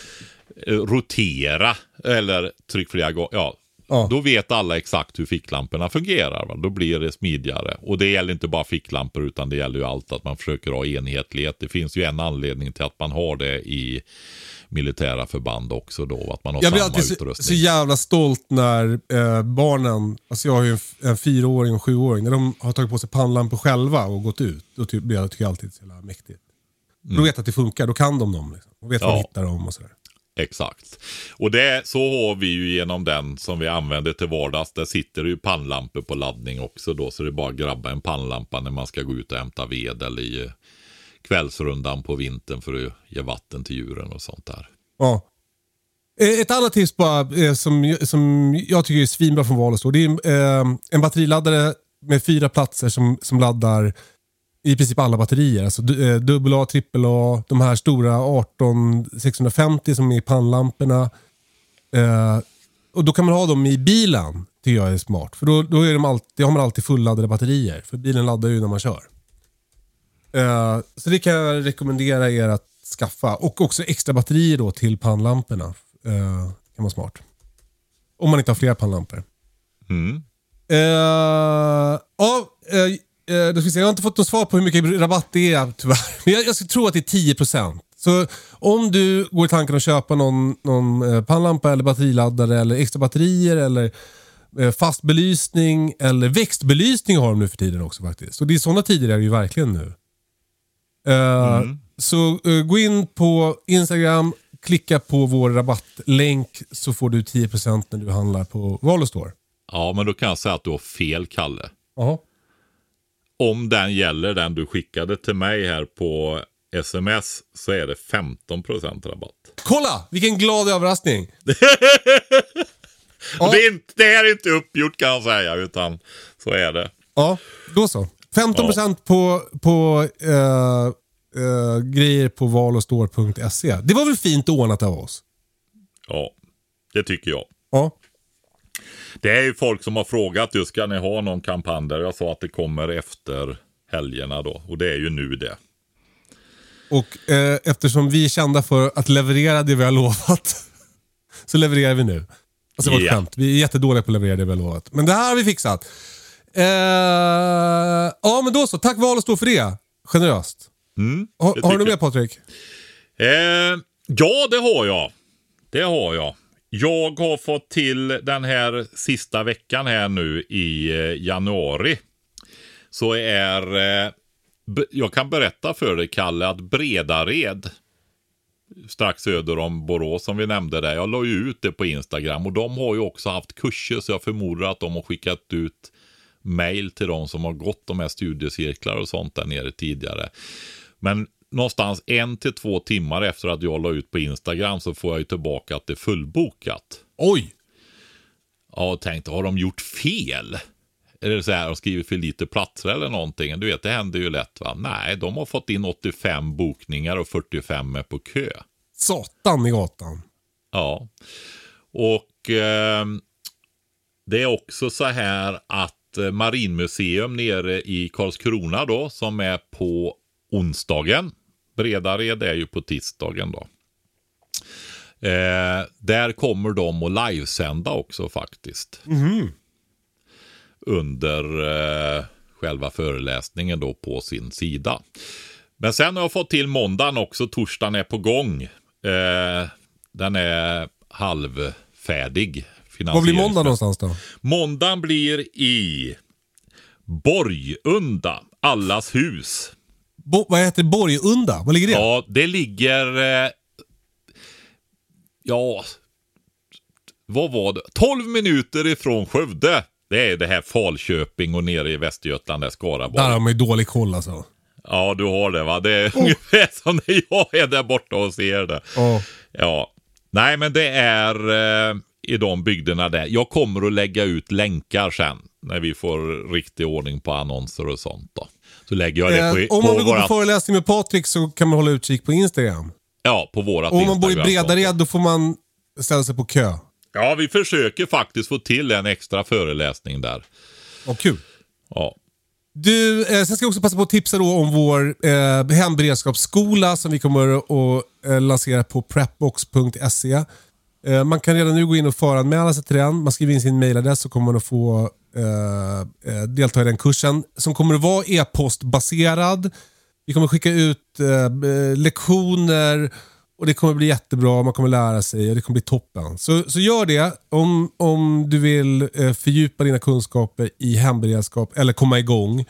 Eh, Rotera eller tryck flera gånger, ja. Ja. Då vet alla exakt hur ficklamporna fungerar. Va? Då blir det smidigare. Och det gäller inte bara ficklampor utan det gäller ju allt att man försöker ha enhetlighet. Det finns ju en anledning till att man har det i militära förband också då. Att man har Jag blir samma så, utrustning. så jävla stolt när eh, barnen, alltså jag har ju en, en fyraåring och en sjuåring, när de har tagit på sig pannlampor själva och gått ut. Då ty, blir jag, tycker jag alltid så jävla mäktigt. Då vet att det funkar, då kan de dem. Liksom. Och vet Ja. de hittar dem och sådär. Exakt. Och det, så har vi ju genom den som vi använder till vardags. Där sitter det ju pannlampor på laddning också då. Så det är bara att grabba en pannlampa när man ska gå ut och hämta ved eller i eh, kvällsrundan på vintern för att ge vatten till djuren och sånt där. Ja. Eh, ett annat tips bara, eh, som, som jag tycker är svinbra från Valostore. Det är en batteriladdare med fyra platser som, som laddar i princip alla batterier. Alltså du- eh, dubbel A, trippel A, de här stora 18650 som är i pannlamporna. Eh, och då kan man ha dem i bilen, tycker jag är smart. För då, då är de alltid, har man alltid fulladdade batterier. För bilen laddar ju när man kör. Eh, så det kan jag rekommendera er att skaffa. Och också extra batterier då till pannlamporna. Eh, kan vara smart. Om man inte har flera pannlampor. Mm. Eh, ja, eh, då ska se. Jag har inte fått något svar på hur mycket rabatt det är tyvärr. Men jag, jag skulle tro att det är 10%. Så om du går i tanken att köpa någon, någon eh, pannlampa eller batteriladdare eller extra batterier eller eh, fast belysning eller växtbelysning har de nu för tiden också faktiskt. Och det är sådana tider är det ju verkligen nu. Eh, Så eh, gå in på Instagram, klicka på vår rabattlänk så får du 10% när du handlar på Valostore. Ja, men då kan jag säga att du har fel, Kalle. Jaha. Om den gäller, den du skickade till mig här på sms, så är det 15% rabatt. Kolla! Vilken glad överraskning. Ja. Det, är inte, det här är inte uppgjort kan jag säga, utan så är det. Ja, då så. 15% på, på eh, eh, grejer på valostore.se. Det var väl fint ordnat av oss? Ja, det tycker jag. Ja. Det är ju folk som har frågat just, ska ni ha någon kampanj där? Jag sa att det kommer efter helgerna då. Och det är ju nu det. Och eh, eftersom vi är kända för att leverera det vi har lovat, så levererar vi nu. Alltså det var ett Ja. skämt. Vi är jättedåliga på att leverera det vi har lovat. Men det här har vi fixat. Eh, ja, men då så. Tack Val och stå för det. Generöst. Mm, det har du tycker något mer Patrik? Eh, ja, det har jag. Det har jag. Jag har fått till den här sista veckan här nu i eh, januari. Så är... Eh, jag kan berätta för dig, Kalle, att Bredared, strax söder om Borås som vi nämnde där. Jag la ju ut det på Instagram och de har ju också haft kurser så jag förmodar att de har skickat ut mail till de som har gått de här studiecirklar och sånt där nere tidigare. Men någonstans en till två timmar efter att jag la ut på Instagram så får jag ju tillbaka att det är fullbokat. Oj! Ja, och tänkte, har de gjort fel? Det så här, de skrivit för lite platser eller någonting? Du vet, det händer ju lätt va? Nej, de har fått in 85 bokningar och 45 är på kö. Satan i gatan. Ja. Och eh, det är också så här att eh, Marinmuseum nere i Karlskrona då, som är på onsdagen. Bredared är ju på tisdagen då. Eh, där kommer de att livesända också faktiskt. Under eh, själva föreläsningen då på sin sida. Men sen har jag fått till måndagen också. Torsdagen är på gång. Eh, den är halvfärdig. Var blir måndag någonstans då? Måndagen blir i Borgunda, allas hus. Bo, vad heter Borgunda? Var ligger det? Ja, det ligger... Eh, ja, vad var det? 12 minuter ifrån Skövde. Det är det här Falköping och nere i Västergötland, där Skaraborg. Där har man ju dålig koll alltså. Ja, du har det va? Det är ungefär som när jag är där borta och ser det. Ja. Ja. Nej, men det är eh, i de bygderna där. Jag kommer att lägga ut länkar sen. När vi får riktig ordning på annonser och sånt då. Så lägger jag det Eh, på, om på man vill gå på vårat, föreläsning med Patrik så kan man hålla utkik på Instagram. ja, på vårat Och om man bor i. Bredared då får man ställa sig på kö. Ja, vi försöker faktiskt få till en extra föreläsning där. Vad kul. Ja. Du, eh, sen ska jag också passa på att tipsa då om vår eh, hemberedskapsskola som vi kommer att eh, lansera på prepbox.se. Eh, man kan redan nu gå in och föranmäla sig till den. Man skriver in sin mailadress så kommer man att få eh, eh delta i den kursen som kommer att vara e-postbaserad. Vi kommer skicka ut eh, eh, lektioner och det kommer bli jättebra. Man kommer lära sig och det kommer bli toppen. Så, så gör det om, om du vill eh, fördjupa dina kunskaper i hemberedskap eller komma igång.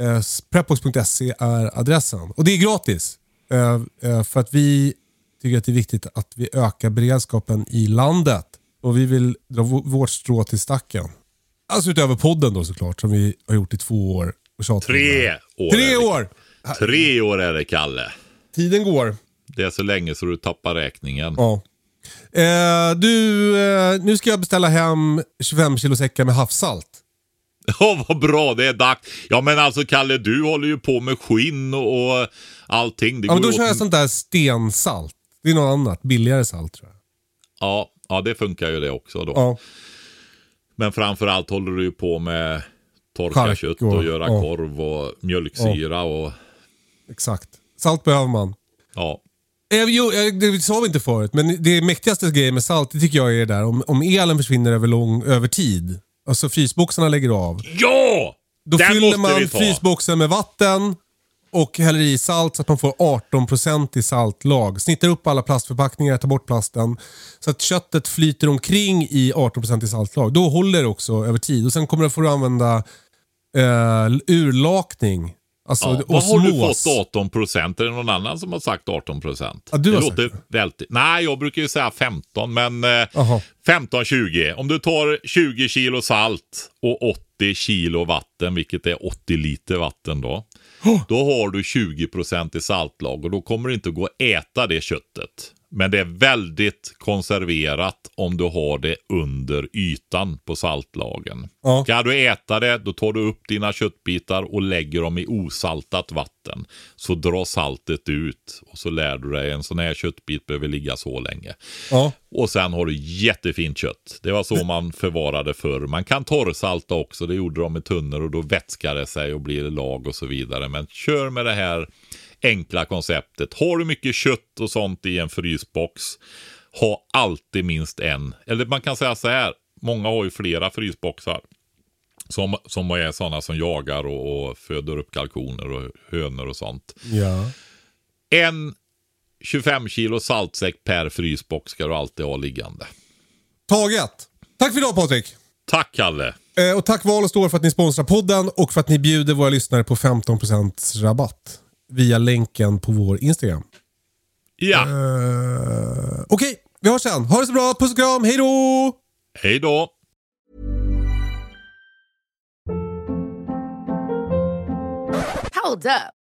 Eh, Prepbox.se är adressen. Och det är gratis. Eh, eh, för att vi tycker att det är viktigt att vi ökar beredskapen i landet. Och vi vill dra vårt strå till stacken. Alltså utöver podden då såklart, som vi har gjort i två år. Och Tre år. Tre år! Tre år är det, Kalle. Tiden går. Det är så länge så du tappar räkningen. Ja. Eh, du, eh, nu ska jag beställa hem 25 kilo säckar med havssalt. Ja, vad bra, det är dags. Ja, men alltså Kalle, du håller ju på med skinn och, och allting. Det Ja, men då kör åt- jag sånt där stensalt. Det är något annat, billigare salt tror jag. Ja, ja, det funkar ju det också då. Ja. Men framförallt håller du ju på med torka Chark kött och- och, göra ja. korv och mjölksyra och Exakt. Salt behöver man. ja. Eh, jo, eh, det sa vi inte förut, men det mäktigaste grejen med salt, det tycker jag är det där. Om, om elen försvinner över, lång, över tid, alltså frysboxarna lägger av. Ja! Då Den fyller man frysboxen med vatten och häller i salt så att man får 18% i saltlag. Snittar upp alla plastförpackningar, tar bort plasten. Så att köttet flyter omkring i 18% i saltlag. Då håller det också över tid. Och Sen kommer du få använda eh, urlakning. Alltså, Ja, vad har du fått 18 procent? Är det någon annan som har sagt 18 procent? Ja, du det har låter sagt väldigt... Nej, jag brukar ju säga 15, men eh, Jaha. 15-20. Om du tar 20 kilo salt och 80 kilo vatten, vilket är 80 liter vatten då. Då har du 20 i saltlag och då kommer det inte gå att äta det köttet. Men det är väldigt konserverat om du har det under ytan på saltlagen. Ja. Ska du äta det, då tar du upp dina köttbitar och lägger dem i osaltat vatten. Så drar saltet ut och så lär du dig en sån här köttbit behöver ligga så länge. Ja. Och sen har du jättefint kött. Det var så man förvarade förr. Man kan torrsalta också. Det gjorde de i tunnor och då vätskar det sig och blir lag och så vidare. Men kör med det här enkla konceptet. Har du mycket kött och sånt i en frysbox, ha alltid minst en. Eller man kan säga så här. Många har ju flera frysboxar. Som, som är sådana som jagar och, och föder upp kalkoner och hönor och sånt. ja. En 25 kilo saltsäck per frysbox ska du alltid ha liggande. Taget. Tack för idag Patrik. Tack Kalle! Eh, och tack Val och Stål för att ni sponsrar podden och för att ni bjuder våra lyssnare på 15% rabatt. Via länken på vår Instagram. Ja, Eh, Okej, vi hörs sen. Ha det så bra. Puss och kram. Hej då! hej då! Hold up.